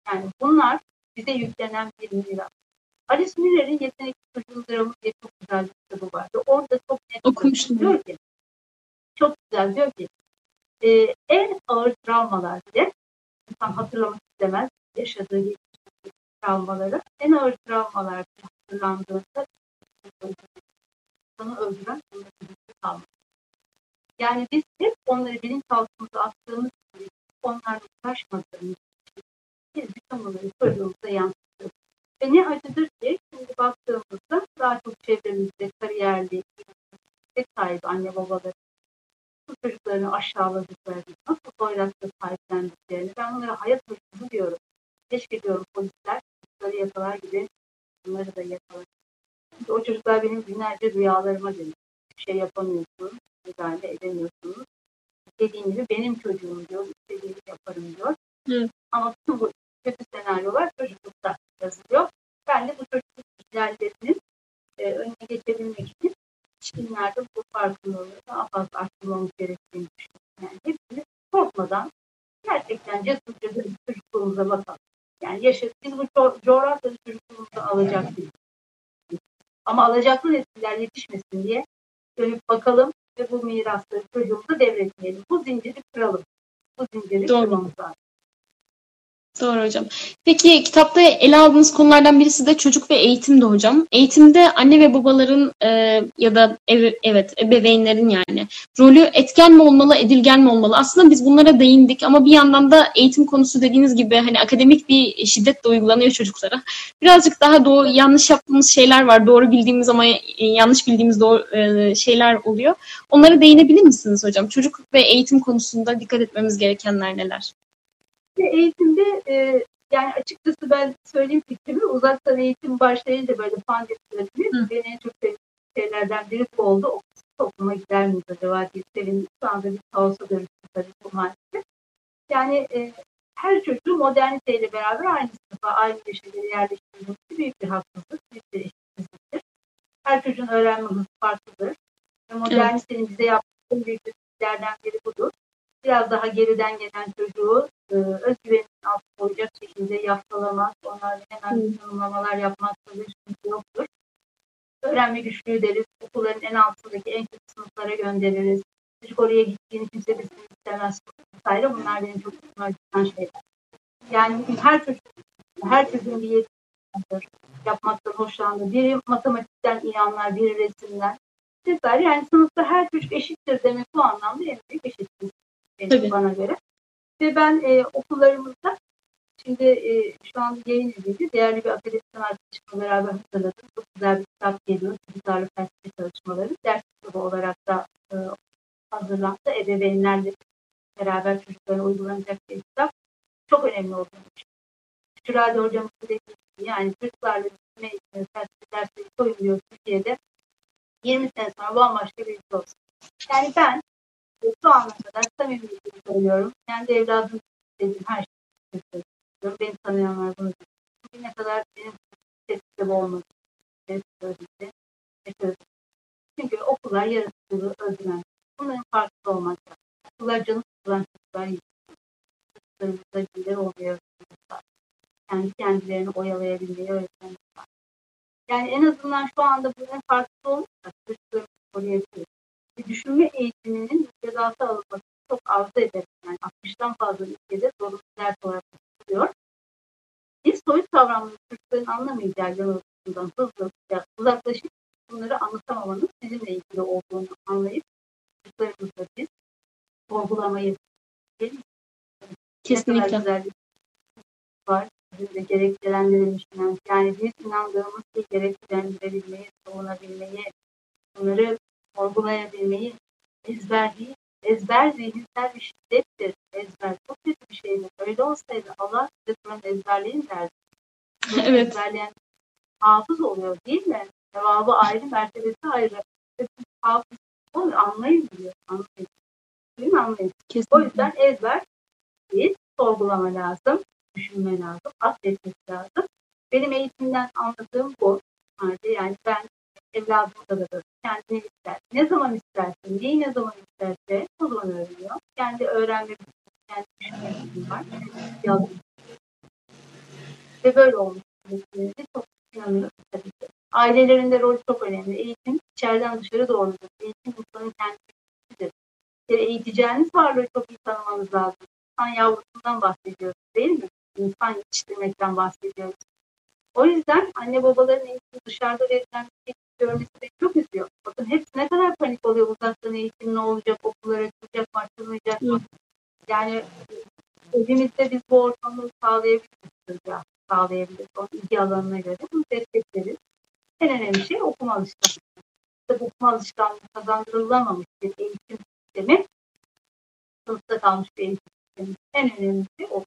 Yani bunlar bize yüklenen bir miras. Alice Miller'in Yetenekli Çocuğun Dramı diye çok güzel bir kitabı vardı. Orada çok net okumuştum. Diyor ki, çok güzel diyor ki e, en ağır travmalar bile insan hatırlamak istemez yaşadığı travmaları en ağır travmalar hatırlandığında insanı öldüren kalmak. Yani biz hep onları bilinçaltımıza attığımız için onlarla uğraşmadığımız biz bütün bunları çocuğumuza yansıtıyoruz. Ve ne acıdır ki şimdi baktığımızda daha çok çevremizde kariyerli, tek sahibi anne babaları bu çocuklarını aşağıladıklarını, nasıl hoyratla sahiplendiklerini ben onlara hayat hırsızı diyorum. Keşke diyorum polisler çocukları yakalar gibi bunları da yakalar. O çocuklar benim günlerce rüyalarıma geliyor. Bir şey yapamıyorsun, müdahale edemiyorsunuz. Dediğim gibi benim çocuğum diyor, istediğimi yaparım diyor. Hı. Ama bütün bu kötü senaryolar çocuklukta yazılıyor. Ben de bu çocukluk ihlallerinin e, önüne geçebilmek için yetişkinlerde bu farkındalığı daha fazla arttırmamız gerektiğini düşünüyorum. Yani hepimiz korkmadan gerçekten cesurca çocukluğumuza bakalım. Yani yaşa, biz bu co- coğrafyada çocukluğumuzu alacak değiliz. Ama alacaklı nesiller yetişmesin diye dönüp bakalım ve bu mirasları çocuğumuza devretmeyelim. Bu zinciri kıralım. Bu zinciri Doğru. kırmamız lazım. Doğru hocam. Peki kitapta ele aldığınız konulardan birisi de çocuk ve eğitimdi hocam. Eğitimde anne ve babaların e, ya da ev, evet ebeveynlerin yani rolü etken mi olmalı, edilgen mi olmalı? Aslında biz bunlara değindik ama bir yandan da eğitim konusu dediğiniz gibi hani akademik bir şiddet de uygulanıyor çocuklara. Birazcık daha doğru yanlış yaptığımız şeyler var. Doğru bildiğimiz ama yanlış bildiğimiz doğru e, şeyler oluyor. Onlara değinebilir misiniz hocam? Çocuk ve eğitim konusunda dikkat etmemiz gerekenler neler? Eğitimde e, yani açıkçası ben söyleyeyim fikrimi uzaktan eğitim başlayınca böyle pandemi beni en çok sevdiğim şeylerden biri bu oldu. O topluma gider miyiz acaba diye sevindim. Şu anda bir kaosa dönüştü tabii bu maalesef. Yani e, her çocuğu moderniteyle beraber aynı sınıfa, aynı köşelere yerleştirilmesi büyük bir haksızlık, büyük bir eşitsizliktir. Her çocuğun öğrenme hızı farklıdır. Ve modernitenin evet. bize yaptığı büyük bir biri budur biraz daha geriden gelen çocuğu e, özgüvenin altına koyacak şekilde yaftalamak, onlarla hemen tanımlamalar yapmak gibi yoktur. Öğrenme güçlüğü deriz. Okulların en altındaki en kötü sınıflara göndeririz. Çocuk oraya gittiğini kimse bizim istemez. Vesaire. Bunlar benim çok hoşuma giden şeyler. Yani her çocuk, her çocuğun bir yetisi vardır. Yapmaktan hoşlandığı. Biri matematikten iyi anlar, biri resimden. Vesaire. Yani sınıfta her çocuk eşittir demek bu anlamda en büyük eşitlik benim bana göre. Ve ben e, okullarımızda şimdi e, şu an yayın edildi. Değerli bir akademisyen arkadaşımla beraber hazırladım. Çok güzel bir kitap geliyor. Çocuklarla felsefe çalışmaları. Ders kitabı olarak da e, hazırlandı. Ebeveynlerle beraber çocuklara uygulanacak bir kitap. Çok önemli olduğunu düşünüyorum. Şurada hocamız dediği yani çocuklarla eğitimi, felsefe dersleri koyuluyor Türkiye'de. 20 sene sonra bambaşka bir ülke olsun. Yani ben şu ana kadar samimiyetle söylüyorum. Kendi evladım dediğim her şeyi söylüyorum. Beni tanıyanlar bunu Bugüne kadar benim sesli olmadı. Sesli Çünkü okullar yaratıcılığı özgüven. Bunların farklı olmak lazım. Okullar canı tutulan çocuklar çocuklarımızda güler oluyor. Kendi kendilerini oyalayabilmeyi öğretmenler Yani en azından şu anda bunların farklı olmasa çocuklarımızı koruyabiliriz düşünme eğitiminin müfredata alınması çok arzu ederim. Yani 60'tan fazla ülkede zorunlu ders olarak tutuluyor. Biz soyut kavramları çocukların anlamayacağı yanılgısından hızlı uzaklaşıp bunları anlatamamanın sizinle ilgili olduğunu anlayıp çocuklarımızla biz sorgulamayı Kesinlikle. Bir var. Bizim de gerekçelendirilmiş yani biz inandığımız şeyi gerekçelendirebilmeyi, savunabilmeyi, bunları sorgulayabilmeyi, ezberliği, ezber zihinsel bir şiddettir. Ezber çok kötü bir şeydir. Öyle olsaydı Allah size Kur'an ezberleyin derdi. evet. Ezberleyen hafız oluyor değil mi? Cevabı ayrı, mertebesi ayrı. Hafız onu anlayın diyor. Anlayın. Değil mi? Anlayın. Kesinlikle. O yüzden ezber değil, sorgulama lazım, düşünme lazım, affetmek lazım. Benim eğitimden anladığım bu. Yani ben evladımda da böyle kendini ister. Ne zaman isterse, neyi ne zaman isterse o zaman öğreniyor. Kendi öğrenme kendi düşünmesi var. Yazdım. Ve böyle olmuş. Çok inanıyorum tabii ki. Ailelerinde rol çok önemli. Eğitim içeriden dışarı doğrudur. Eğitim insanın kendisidir. Yani eğiteceğiniz varlığı çok iyi tanımanız lazım. İnsan yavrusundan bahsediyoruz değil mi? İnsan yetiştirmekten bahsediyoruz. O yüzden anne babaların eğitimi dışarıda verilen görmesi beni çok üzüyor. Bakın hepsi ne kadar panik oluyor uzaktan eğitim ne olacak, okullar açılacak mı, mı? Yani evimizde biz bu ortamı sağlayabiliriz ya, sağlayabiliriz. O ilgi alanına göre bunu destekleriz. En önemli şey okuma alışkanlığı. İşte okuma alışkanlığı kazandırılamamış bir eğitim sistemi sınıfta kalmış bir eğitim sistemi. En önemlisi o.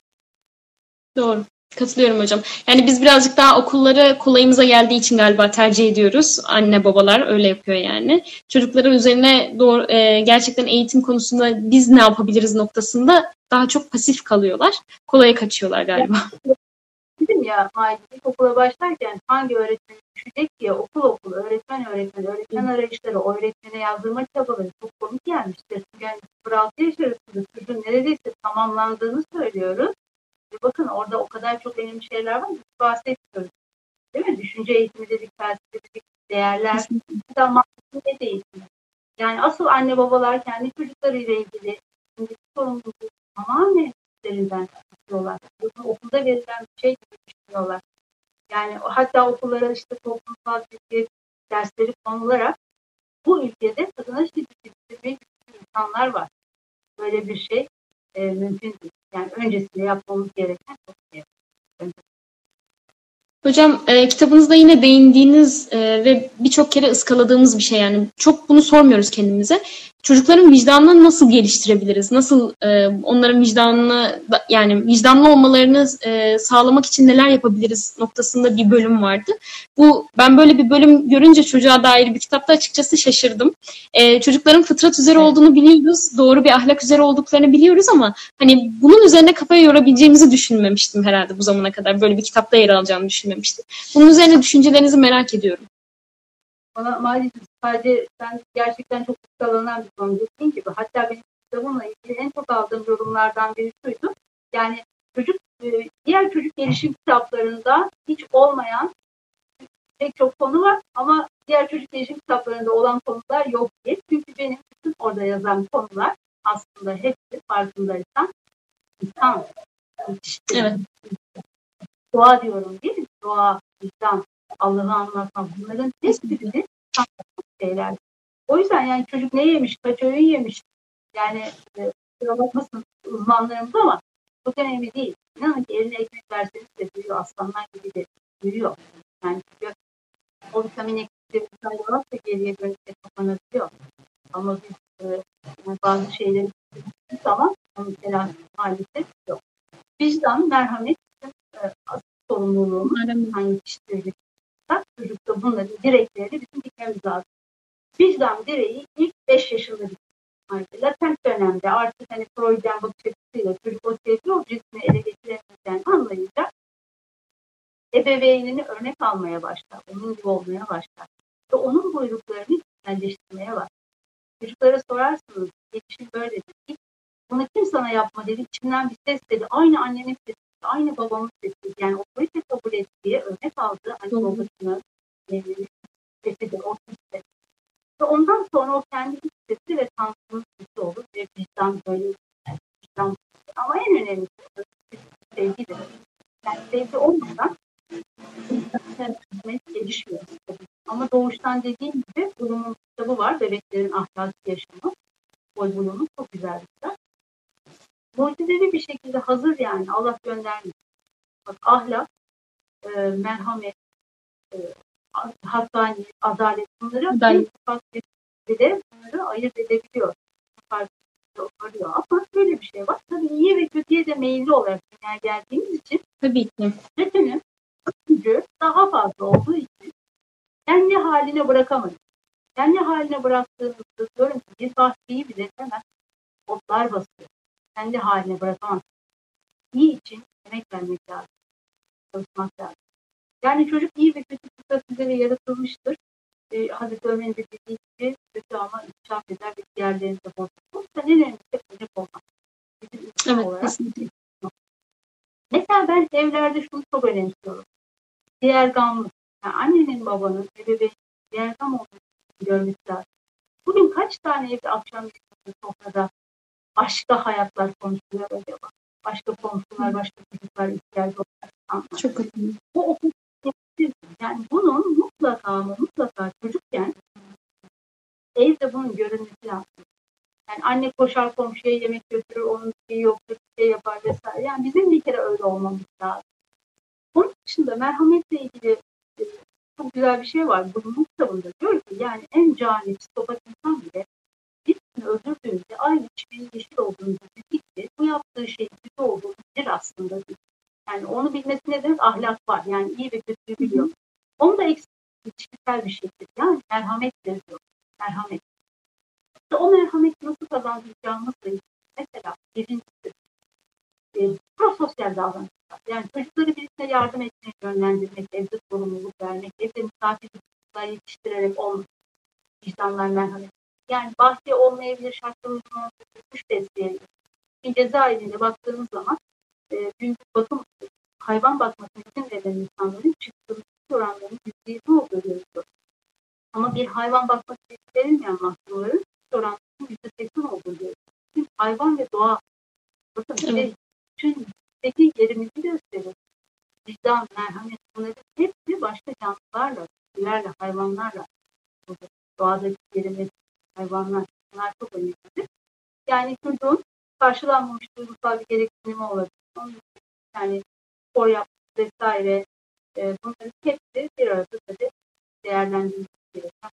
Doğru. Katılıyorum hocam. Yani biz birazcık daha okulları kolayımıza geldiği için galiba tercih ediyoruz. Anne babalar öyle yapıyor yani. Çocukların üzerine doğru e, gerçekten eğitim konusunda biz ne yapabiliriz noktasında daha çok pasif kalıyorlar. Kolaya kaçıyorlar galiba. Dedim ya ilk okula başlarken hangi öğretmen düşecek diye okul okul, öğretmen öğretmen, öğretmen arayışları, o öğretmene yazdırma çabaları çok komik gelmiştir. Yani 0-6 yaş arasında çocuğun neredeyse tamamlandığını söylüyoruz. Bakın orada o kadar çok önemli şeyler var ki bahsediyoruz. Değil mi? Düşünce eğitimi dedik, felsefe dedik, değerler. Hatta mahkumiyet eğitimi. Yani asıl anne babalar kendi çocuklarıyla ilgili sorumluluğu tamamen derslerinden düşünüyorlar. Okulda verilen bir şey gibi düşünüyorlar. Yani hatta okullara işte toplumsal cinsiyet dersleri konularak bu ülkede kadına şiddet yetiştirmeyi insanlar var. Böyle bir şey e, mümkün değil. Yani öncesinde yapmamız gereken çok şey. Hocam e, kitabınızda yine değindiğiniz e, ve birçok kere ıskaladığımız bir şey yani çok bunu sormuyoruz kendimize. Çocukların vicdanını nasıl geliştirebiliriz? Nasıl e, onların vicdanını yani vicdanlı olmalarını e, sağlamak için neler yapabiliriz noktasında bir bölüm vardı. Bu ben böyle bir bölüm görünce çocuğa dair bir kitapta açıkçası şaşırdım. E, çocukların fıtrat üzere olduğunu biliyoruz, doğru bir ahlak üzere olduklarını biliyoruz ama hani bunun üzerine kafaya yorabileceğimizi düşünmemiştim herhalde bu zamana kadar. Böyle bir kitapta yer alacağını düşünmemiştim. Bunun üzerine düşüncelerinizi merak ediyorum. Bana maalesef sadece sen gerçekten çok kıskalanan bir konu dediğin gibi. Hatta benim kitabımla ilgili en çok aldığım yorumlardan biri şuydu. Yani çocuk e, diğer çocuk gelişim kitaplarında hiç olmayan pek çok konu var ama diğer çocuk gelişim kitaplarında olan konular yok diye. Çünkü benim bütün orada yazan konular aslında hepsi farkındaysan insan Evet. Doğa diyorum değil mi? Doğa, vicdan, Allah'ı anlatmak bunların hiçbirini şeyler. O yüzden yani çocuk ne yemiş, kaç öğün yemiş yani e, bakmasın uzmanlarımız ama çok önemli değil. İnanın ki eline ekmek verseniz de büyüyor. Aslanlar gibi de büyüyor. Yani çünkü o vitamin eksikleri varsa geriye dönüşte kapanabiliyor. Ama biz e, yani bazı şeyleri zaman mesela maalesef yok. Vicdan, merhamet e, sorumluluğumuz hangi kişileri çocukta bunların direkleri bizim dikmemiz lazım. Vicdan direği ilk 5 yaşında bitti. Latent dönemde artık hani Freud'den bakış açısıyla çocuk o sevgi objesini ele geçiremeyeceğini anlayınca ebeveynini örnek almaya başlar. Onun gibi olmaya başlar. Ve onun buyruklarını içselleştirmeye başlar. Çocuklara sorarsınız, yetişim böyle dedi. Bunu kim sana yapma dedi. İçimden bir ses dedi. Aynı annenin sesi, aynı babamın sesi. Yani otorite kabul ettiği, örnek aldığı anne babasının sesidir, o sesi. Ve ondan sonra o kendi sesi ve tanrısının sesi olur ve vicdan böyle vicdan. Ama en önemlisi sevgidir. Yani sevgi olmadan gelişmiyor. Ama doğuştan dediğim gibi Bloom'un kitabı var. Bebeklerin ahlaki yaşamı. Boy Bloom'un çok güzel bir kitap. Mucizevi bir şekilde hazır yani. Allah göndermiş. Bak ahlak, e, merhamet, e, hakkani, adalet bunları bir de bunları ayırt edebiliyor. Arıyor. Ama böyle bir şey var. Tabii iyiye ve kötüye de meyilli olarak dünyaya geldiğimiz için Tabii ki. kötünün gücü daha fazla olduğu için kendi haline bırakamayız. Kendi haline bıraktığımızda diyorum ki bir bahçeyi bile hemen otlar basıyor. Kendi haline bırakamaz. İyi için emek vermek lazım. Çalışmak lazım. Yani çocuk iyi ve kötü fıtrat üzere yaratılmıştır. Ee, Hazreti Ömer'in de dediği gibi kötü ama inkişaf eder ve diğerlerini de bozulur. Sen en önemlisi örnek olmak. Evet, olarak. kesinlikle. Mesela ben evlerde şunu çok önemsiyorum. Diğer gamlı. Yani annenin babanın ebeveynin diğer gam olduğunu görmesi lazım. Bugün kaç tane evde akşam sofrada başka hayatlar konuşuluyor acaba? Başka komşular, başka çocuklar ihtiyacı olan Çok önemli. Bu okul yani bunun mutlaka ama mutlaka çocukken evde bunun görünmesi lazım. Yani anne koşar komşuya yemek götürür, onun bir şey yoktur, bir şey yapar vesaire. Yani bizim bir kere öyle olmamız lazım. Onun dışında merhametle ilgili e, çok güzel bir şey var. Bunun kitabında diyor ki yani en cani psikopat insan bile öldürdüğünde aynı kişinin yeşil olduğunu bildikçe bu yaptığı şeyin kötü olduğunu bilir aslında. Yani onu bilmesi ne demek? Ahlak var. Yani iyi ve kötüyü biliyor. Onu da eksik bir şekilde yani merhamet diyor. Merhamet. İşte o merhameti nasıl kazandıracağımızla ilgili mesela birincisi e, prososyal davranışlar. Yani çocukları birisine yardım etmek, yönlendirmek, evde sorumluluk vermek, evde misafir çocuklar yetiştirerek olmak. Vicdanlar merhamet. Yani bahçe olmayabilir, şartlarımızın olmayabilir, kuş besleyebilir. Bir cezaevinde baktığımız zaman e, gündüz bakım hayvan bakmasını izin veren insanların çıktığı oranlarının %20 olduğu görülüyor. Ama bir hayvan bakması izin verilmeyen mahkumların oranlarının %80 olduğu görülüyor. Çünkü hayvan ve doğa bakın evet. şey, bütündeki yerimizi gösterir. Vicdan, merhamet bunların hepsi başka canlılarla, bitkilerle, hayvanlarla doğadaki yerimiz, hayvanlar bunlar çok önemlidir. Yani çocuğun karşılanmamış duygusal bir gereksinimi olabilir. Onun yani spor yapması vesaire e, bunların hepsi bir arada tabii değerlendirilmesi gerekiyor.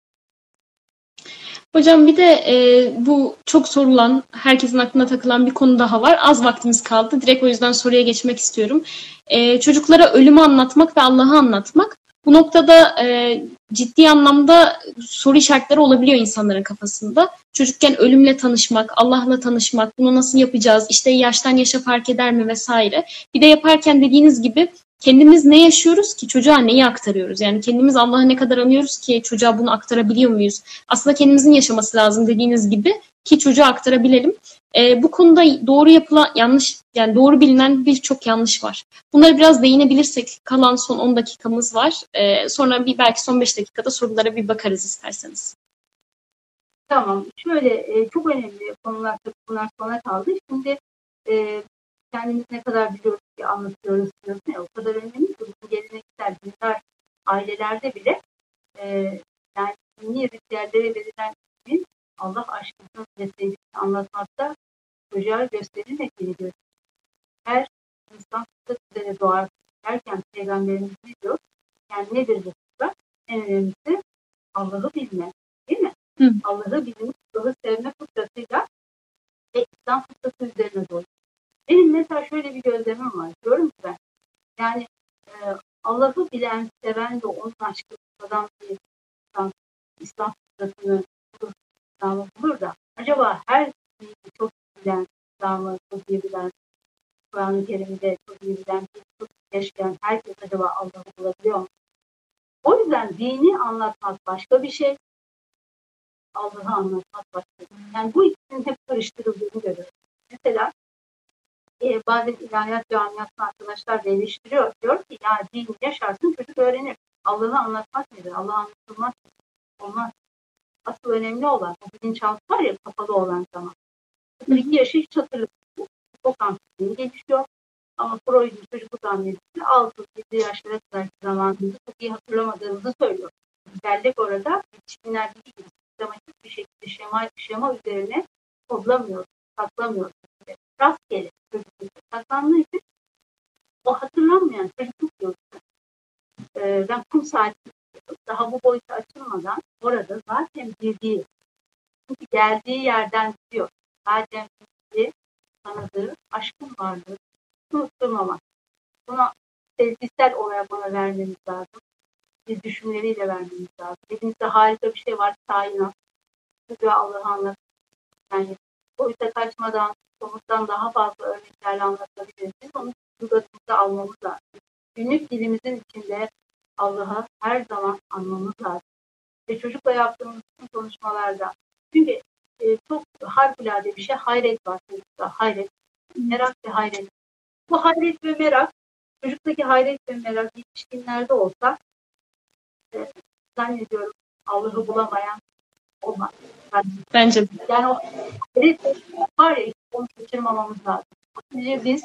Hocam bir de e, bu çok sorulan, herkesin aklına takılan bir konu daha var. Az vaktimiz kaldı. Direkt o yüzden soruya geçmek istiyorum. E, çocuklara ölümü anlatmak ve Allah'ı anlatmak. Bu noktada e, ciddi anlamda soru işaretleri olabiliyor insanların kafasında. Çocukken ölümle tanışmak, Allah'la tanışmak, bunu nasıl yapacağız, işte yaştan yaşa fark eder mi vesaire. Bir de yaparken dediğiniz gibi kendimiz ne yaşıyoruz ki çocuğa neyi aktarıyoruz? Yani kendimiz Allah'ı ne kadar anıyoruz ki çocuğa bunu aktarabiliyor muyuz? Aslında kendimizin yaşaması lazım dediğiniz gibi ki çocuğa aktarabilelim. E, bu konuda doğru yapılan yanlış yani doğru bilinen birçok yanlış var. Bunları biraz değinebilirsek kalan son 10 dakikamız var. E, sonra bir belki son 5 dakikada sorulara bir bakarız isterseniz. Tamam. Şöyle e, çok önemli konular bunlar sona kaldı. Şimdi e, kendimiz ne kadar biliyoruz ki anlatıyoruz diyoruz. Ne, o kadar önemli ki bu geleneksel dinler ailelerde bile e, yani dini ritüellere verilen ismin Allah aşkını ve sevgisini anlatmakta çocuğa gösterilmediğini görüyoruz. Her insan kısa üzere doğar derken Peygamberimiz ne diyor? Yani nedir bu kısa? En önemlisi Allah'ı bilme. Değil mi? Allah'ı bilmek, Allah'ı sevme fıtratıyla ve İslam fıtratı üzerine doğru. Benim mesela şöyle bir gözlemim var. Diyorum ki ben, yani e, Allah'ı bilen, seven ve onun aşkı adam bir İslam, İslam fıtratını İslam'ı bulur da acaba her şeyi çok bilen, İslam'ı çok iyi bilen, Kur'an-ı Kerim'de çok iyi bilen, çok yaşayan herkes acaba Allah'ı bulabiliyor mu? O yüzden dini anlatmak başka bir şey, Allah'ı anlatmak başka bir şey. Yani bu ikisinin hep karıştırıldığını görüyoruz. Mesela e, bazen ilahiyat camiasında arkadaşlar da eleştiriyor. Diyor ki ya din yaşarsın çocuk öğrenir. Allah'ı anlatmak nedir? Allah'ı anlatılmaz. Olmaz. Asıl önemli olan o bilinçaltı var ya kapalı olan zaman. 2 yaşı hiç hatırlamıyor. Çok ansızın gelişiyor. Ama Freud'un çocukluk anlayışı 6-7 yaşlara kadar zamanında çok iyi hatırlamadığımızı söylüyor. Bellek orada yetişkinler gibi sistematik bir şekilde şema, şema üzerine kodlamıyor, saklamıyor. Rastgele çocukluk saklandığı için o hatırlanmayan çocukluk yolunda e, ben kum saati daha bu boyuta açılmadan orada zaten bildiği çünkü geldiği yerden gidiyor. Zaten bildiği, tanıdığı, aşkın varlığı unutturmamak. Buna sezgisel olarak bana vermemiz lazım. Bir düşünmeleriyle vermemiz lazım. Elimizde harika bir şey var. Kainat. Çocuğa Allah'ı anlat. Yani boyuta kaçmadan, somuttan daha fazla örneklerle anlatabiliriz. Onu sudatımıza almamız lazım. Günlük dilimizin içinde Allah'ı her zaman anmamız lazım. Ve çocukla yaptığımız konuşmalarda çünkü e, çok harikulade bir şey hayret var çocukta. Hayret, merak ve hayret. Bu hayret ve merak, çocuktaki hayret ve merak yetişkinlerde olsa e, zannediyorum Allah'ı bulamayan olmaz. Bence Yani o hayret var ya onu kaçırmamamız lazım. Sadece biz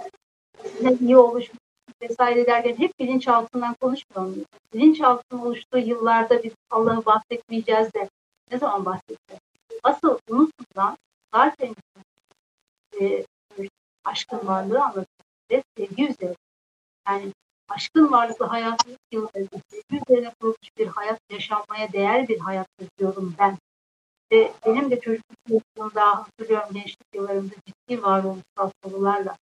ne iyi oluşmuş vesaire derken hep bilinçaltından konuşmuyor muyuz? Bilinçaltının oluştuğu yıllarda biz Allah'ı bahsetmeyeceğiz de ne zaman bahsedeceğiz? Asıl unutulan zaten e, aşkın varlığı anlatıyor ve sevgi üzerine. Yani aşkın varlıklı hayatın yıllarında sevgi üzerine kurulmuş bir hayat yaşanmaya değer bir hayat diyorum ben. Ve benim de çocukluk yıllarımda hatırlıyorum gençlik yıllarımda ciddi varoluşsal sorularla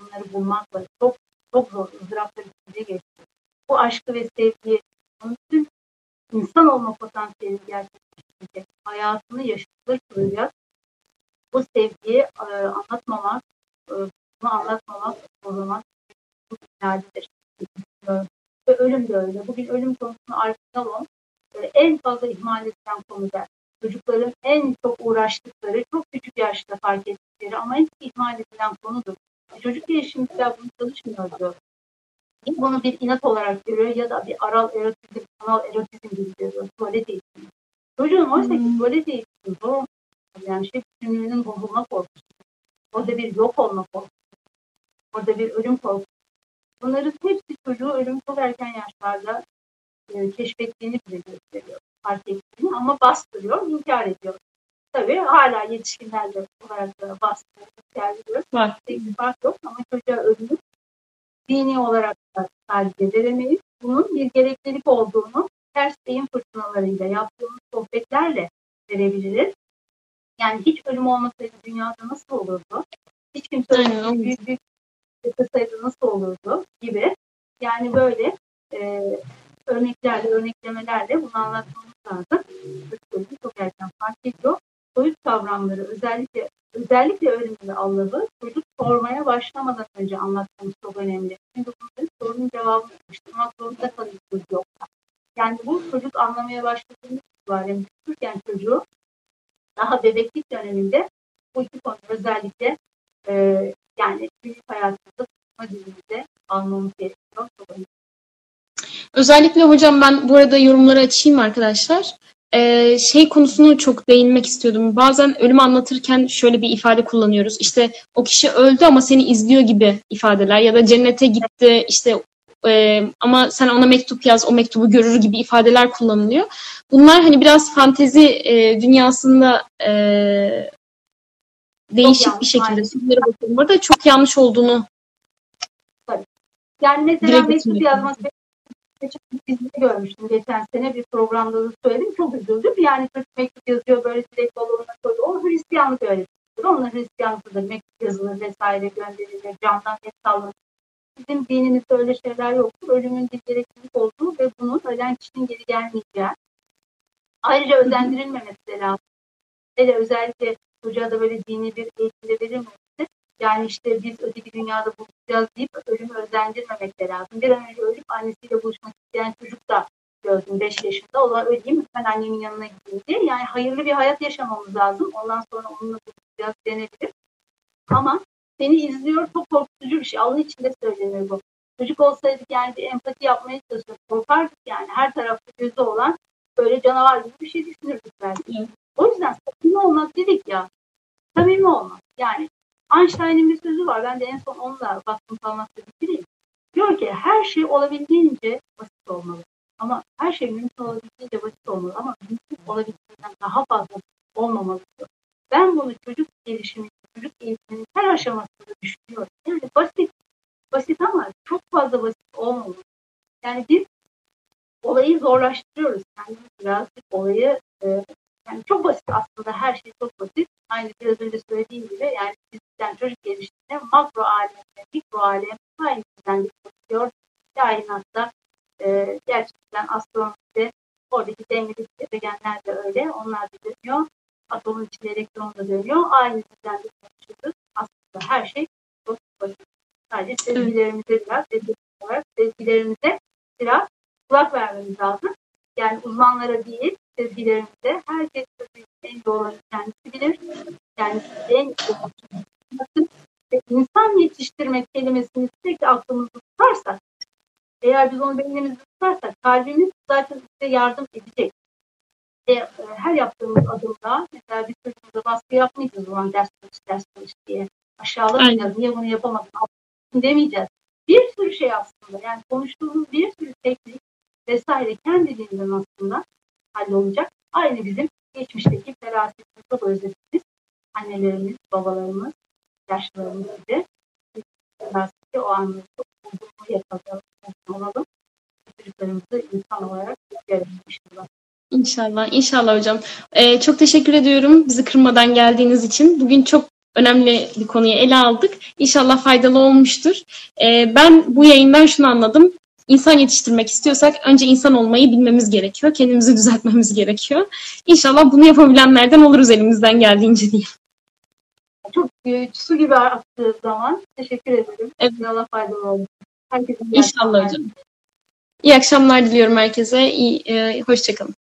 bunları bulmakla çok çok zor ızdıraplar içinde geçti. Bu aşkı ve sevgiyi tüm insan olma potansiyelini gerçekleştirecek, hayatını yaşatılır kılacak bu sevgiyi e, anlatmamak, e, bunu anlatmamak, korumak bu ihlalidir. Ve ölüm de öyle. Bugün ölüm konusunu Salon e, en fazla ihmal edilen konuda. Çocukların en çok uğraştıkları, çok küçük yaşta fark ettikleri ama çok ihmal edilen konudur. E, çocuk gelişimciler bunu çalışmıyor diyor. Bunu bir inat olarak görüyor ya da bir aral erotizm, kanal erotizm gibi görüyor. Tuvalet eğitimi. Çocuğun oysa ki tuvalet eğitimi zor yani şey bütünlüğünün bozulma korkusu. Orada bir yok olma korkusu. Orada bir ölüm korkusu. Bunların hepsi çocuğu ölüm çok erken yaşlarda e, keşfettiğini bize gösteriyor. Fark ettiğini ama bastırıyor, inkar ediyor. Tabii hala yetişkinlerde olarak da bastırıyor, inkar ediyor. Var. Bir fark yok ama çocuğa ölümü dini olarak da sadece veremeyiz. Bunun bir gereklilik olduğunu ters beyin fırtınalarıyla yaptığımız sohbetlerle verebiliriz. Yani hiç ölüm olmasaydı dünyada nasıl olurdu? Hiç kimse ölüm büyük büyük nasıl olurdu gibi. Yani böyle e, örneklerle, örneklemelerle bunu anlatmamız lazım. Çocuk çok erken fark ediyor. Soyut kavramları özellikle özellikle öğrenimde Allah'ı çocuk sormaya başlamadan önce anlatmamız çok önemli. Çünkü bunların sorunun cevabını yapıştırmak zorunda kalıyoruz yoksa. Yani bu çocuk anlamaya başladığında itibaren büyürken çocuğu daha bebeklik döneminde bu iki konu özellikle e, yani günlük hayatımızda tutma dilimizde almamız gerekiyor. Çok önemli. Özellikle hocam ben bu arada yorumları açayım arkadaşlar. Ee, şey konusunu çok değinmek istiyordum. Bazen ölüm anlatırken şöyle bir ifade kullanıyoruz. İşte o kişi öldü ama seni izliyor gibi ifadeler ya da cennete gitti işte e, ama sen ona mektup yaz o mektubu görür gibi ifadeler kullanılıyor. Bunlar hani biraz fantezi e, dünyasında e, değişik bir şekilde sözlere bakıyorum. Bu arada çok yanlış olduğunu Yani mesela mektup isimle yazması izini görmüştüm geçen sene bir programda da söyledim. Çok üzüldüm. Yani çocuk mektup yazıyor böyle dilek balonuna koyuyor. O Hristiyanlık öğretisidir. Onlar Hristiyanlıktadır. Mektup yazılır vesaire gönderilir. Camdan et sallanır. Bizim dinimizde öyle şeyler yoktur. Ölümün bir gereklilik olduğu ve bunun ölen kişinin geri gelmeyeceği. Ayrıca özendirilmemesi lazım. Hele özellikle çocuğa da böyle dini bir eğitimde verilmemesi. Yani işte biz öteki dünyada buluşacağız deyip ölümü özendirmemek de lazım. Bir an önce ölüp annesiyle buluşmak isteyen çocuk da gördüm 5 yaşında. O da öleyim ben annemin yanına gideyim diye. Yani hayırlı bir hayat yaşamamız lazım. Ondan sonra onunla buluşacağız denebilir. Ama seni izliyor çok korkutucu bir şey. Allah için de söylenir bu. Çocuk olsaydık yani bir empati yapmaya çalışırdık. Korkardık yani. Her tarafta gözü olan böyle canavar gibi bir şey düşünürdük belki. O yüzden samimi olmak dedik ya. Samimi olmak. Yani Einstein'ın bir sözü var. Ben de en son onunla baktım kalmakta bitireyim. Diyor ki her şey olabildiğince basit olmalı. Ama her şey mümkün olabildiğince basit olmalı. Ama mümkün olabildiğinden daha fazla olmamalı. diyor. Ben bunu çocuk gelişimi, çocuk eğitiminin her aşamasında düşünüyorum. Yani basit, basit ama çok fazla basit olmamalı. Yani biz olayı zorlaştırıyoruz. Kendimiz birazcık olayı e, yani çok basit aslında her şey çok basit. Aynı biraz önce söylediğim gibi yani bizden çocuk geliştiğinde makro alem ve mikro alem aynı düzenli çalışıyor. Kainatta e, gerçekten astronomide oradaki dengeli gezegenler de öyle. Onlar da dönüyor. Atomun içinde elektron da dönüyor. Aynı düzenli çalışıyoruz. Aslında her şey çok basit. Sadece sezgilerimize biraz, sezgilerimize biraz kulak vermemiz lazım. Yani uzmanlara değil, sezgilerimize herkes en doğru kendisi bilir. Yani en doğru insan yetiştirmek kelimesini sürekli aklımızda tutarsak, eğer biz onu beynimizde tutarsak kalbimiz zaten bize yardım edecek. Ve e, her yaptığımız adımda mesela bir çocuğumuza baskı yapmayacağız o zaman ders çalış, ders çalış diye. Aşağılamayacağız. Niye bunu yapamadın? demeyeceğiz. Bir sürü şey aslında. Yani konuştuğumuz bir sürü teknik vesaire kendiliğinden aslında hallolacak. Aynı bizim geçmişteki ferasetimiz çok özlediğimiz annelerimiz, babalarımız, yaşlılarımız gibi feraseti o anlamda olduğunu yapalım, olalım. Çocuklarımızı insan olarak görelim inşallah. İnşallah, inşallah hocam. Ee, çok teşekkür ediyorum bizi kırmadan geldiğiniz için. Bugün çok önemli bir konuyu ele aldık. İnşallah faydalı olmuştur. Ee, ben bu yayından şunu anladım. İnsan yetiştirmek istiyorsak önce insan olmayı bilmemiz gerekiyor. Kendimizi düzeltmemiz gerekiyor. İnşallah bunu yapabilenlerden oluruz elimizden geldiğince diye. Çok e, su gibi aktığı zaman teşekkür ederim. Evet. İnşallah faydalı olur. Herkesin İnşallah hocam. İyi akşamlar diliyorum herkese. İyi, e, hoşçakalın.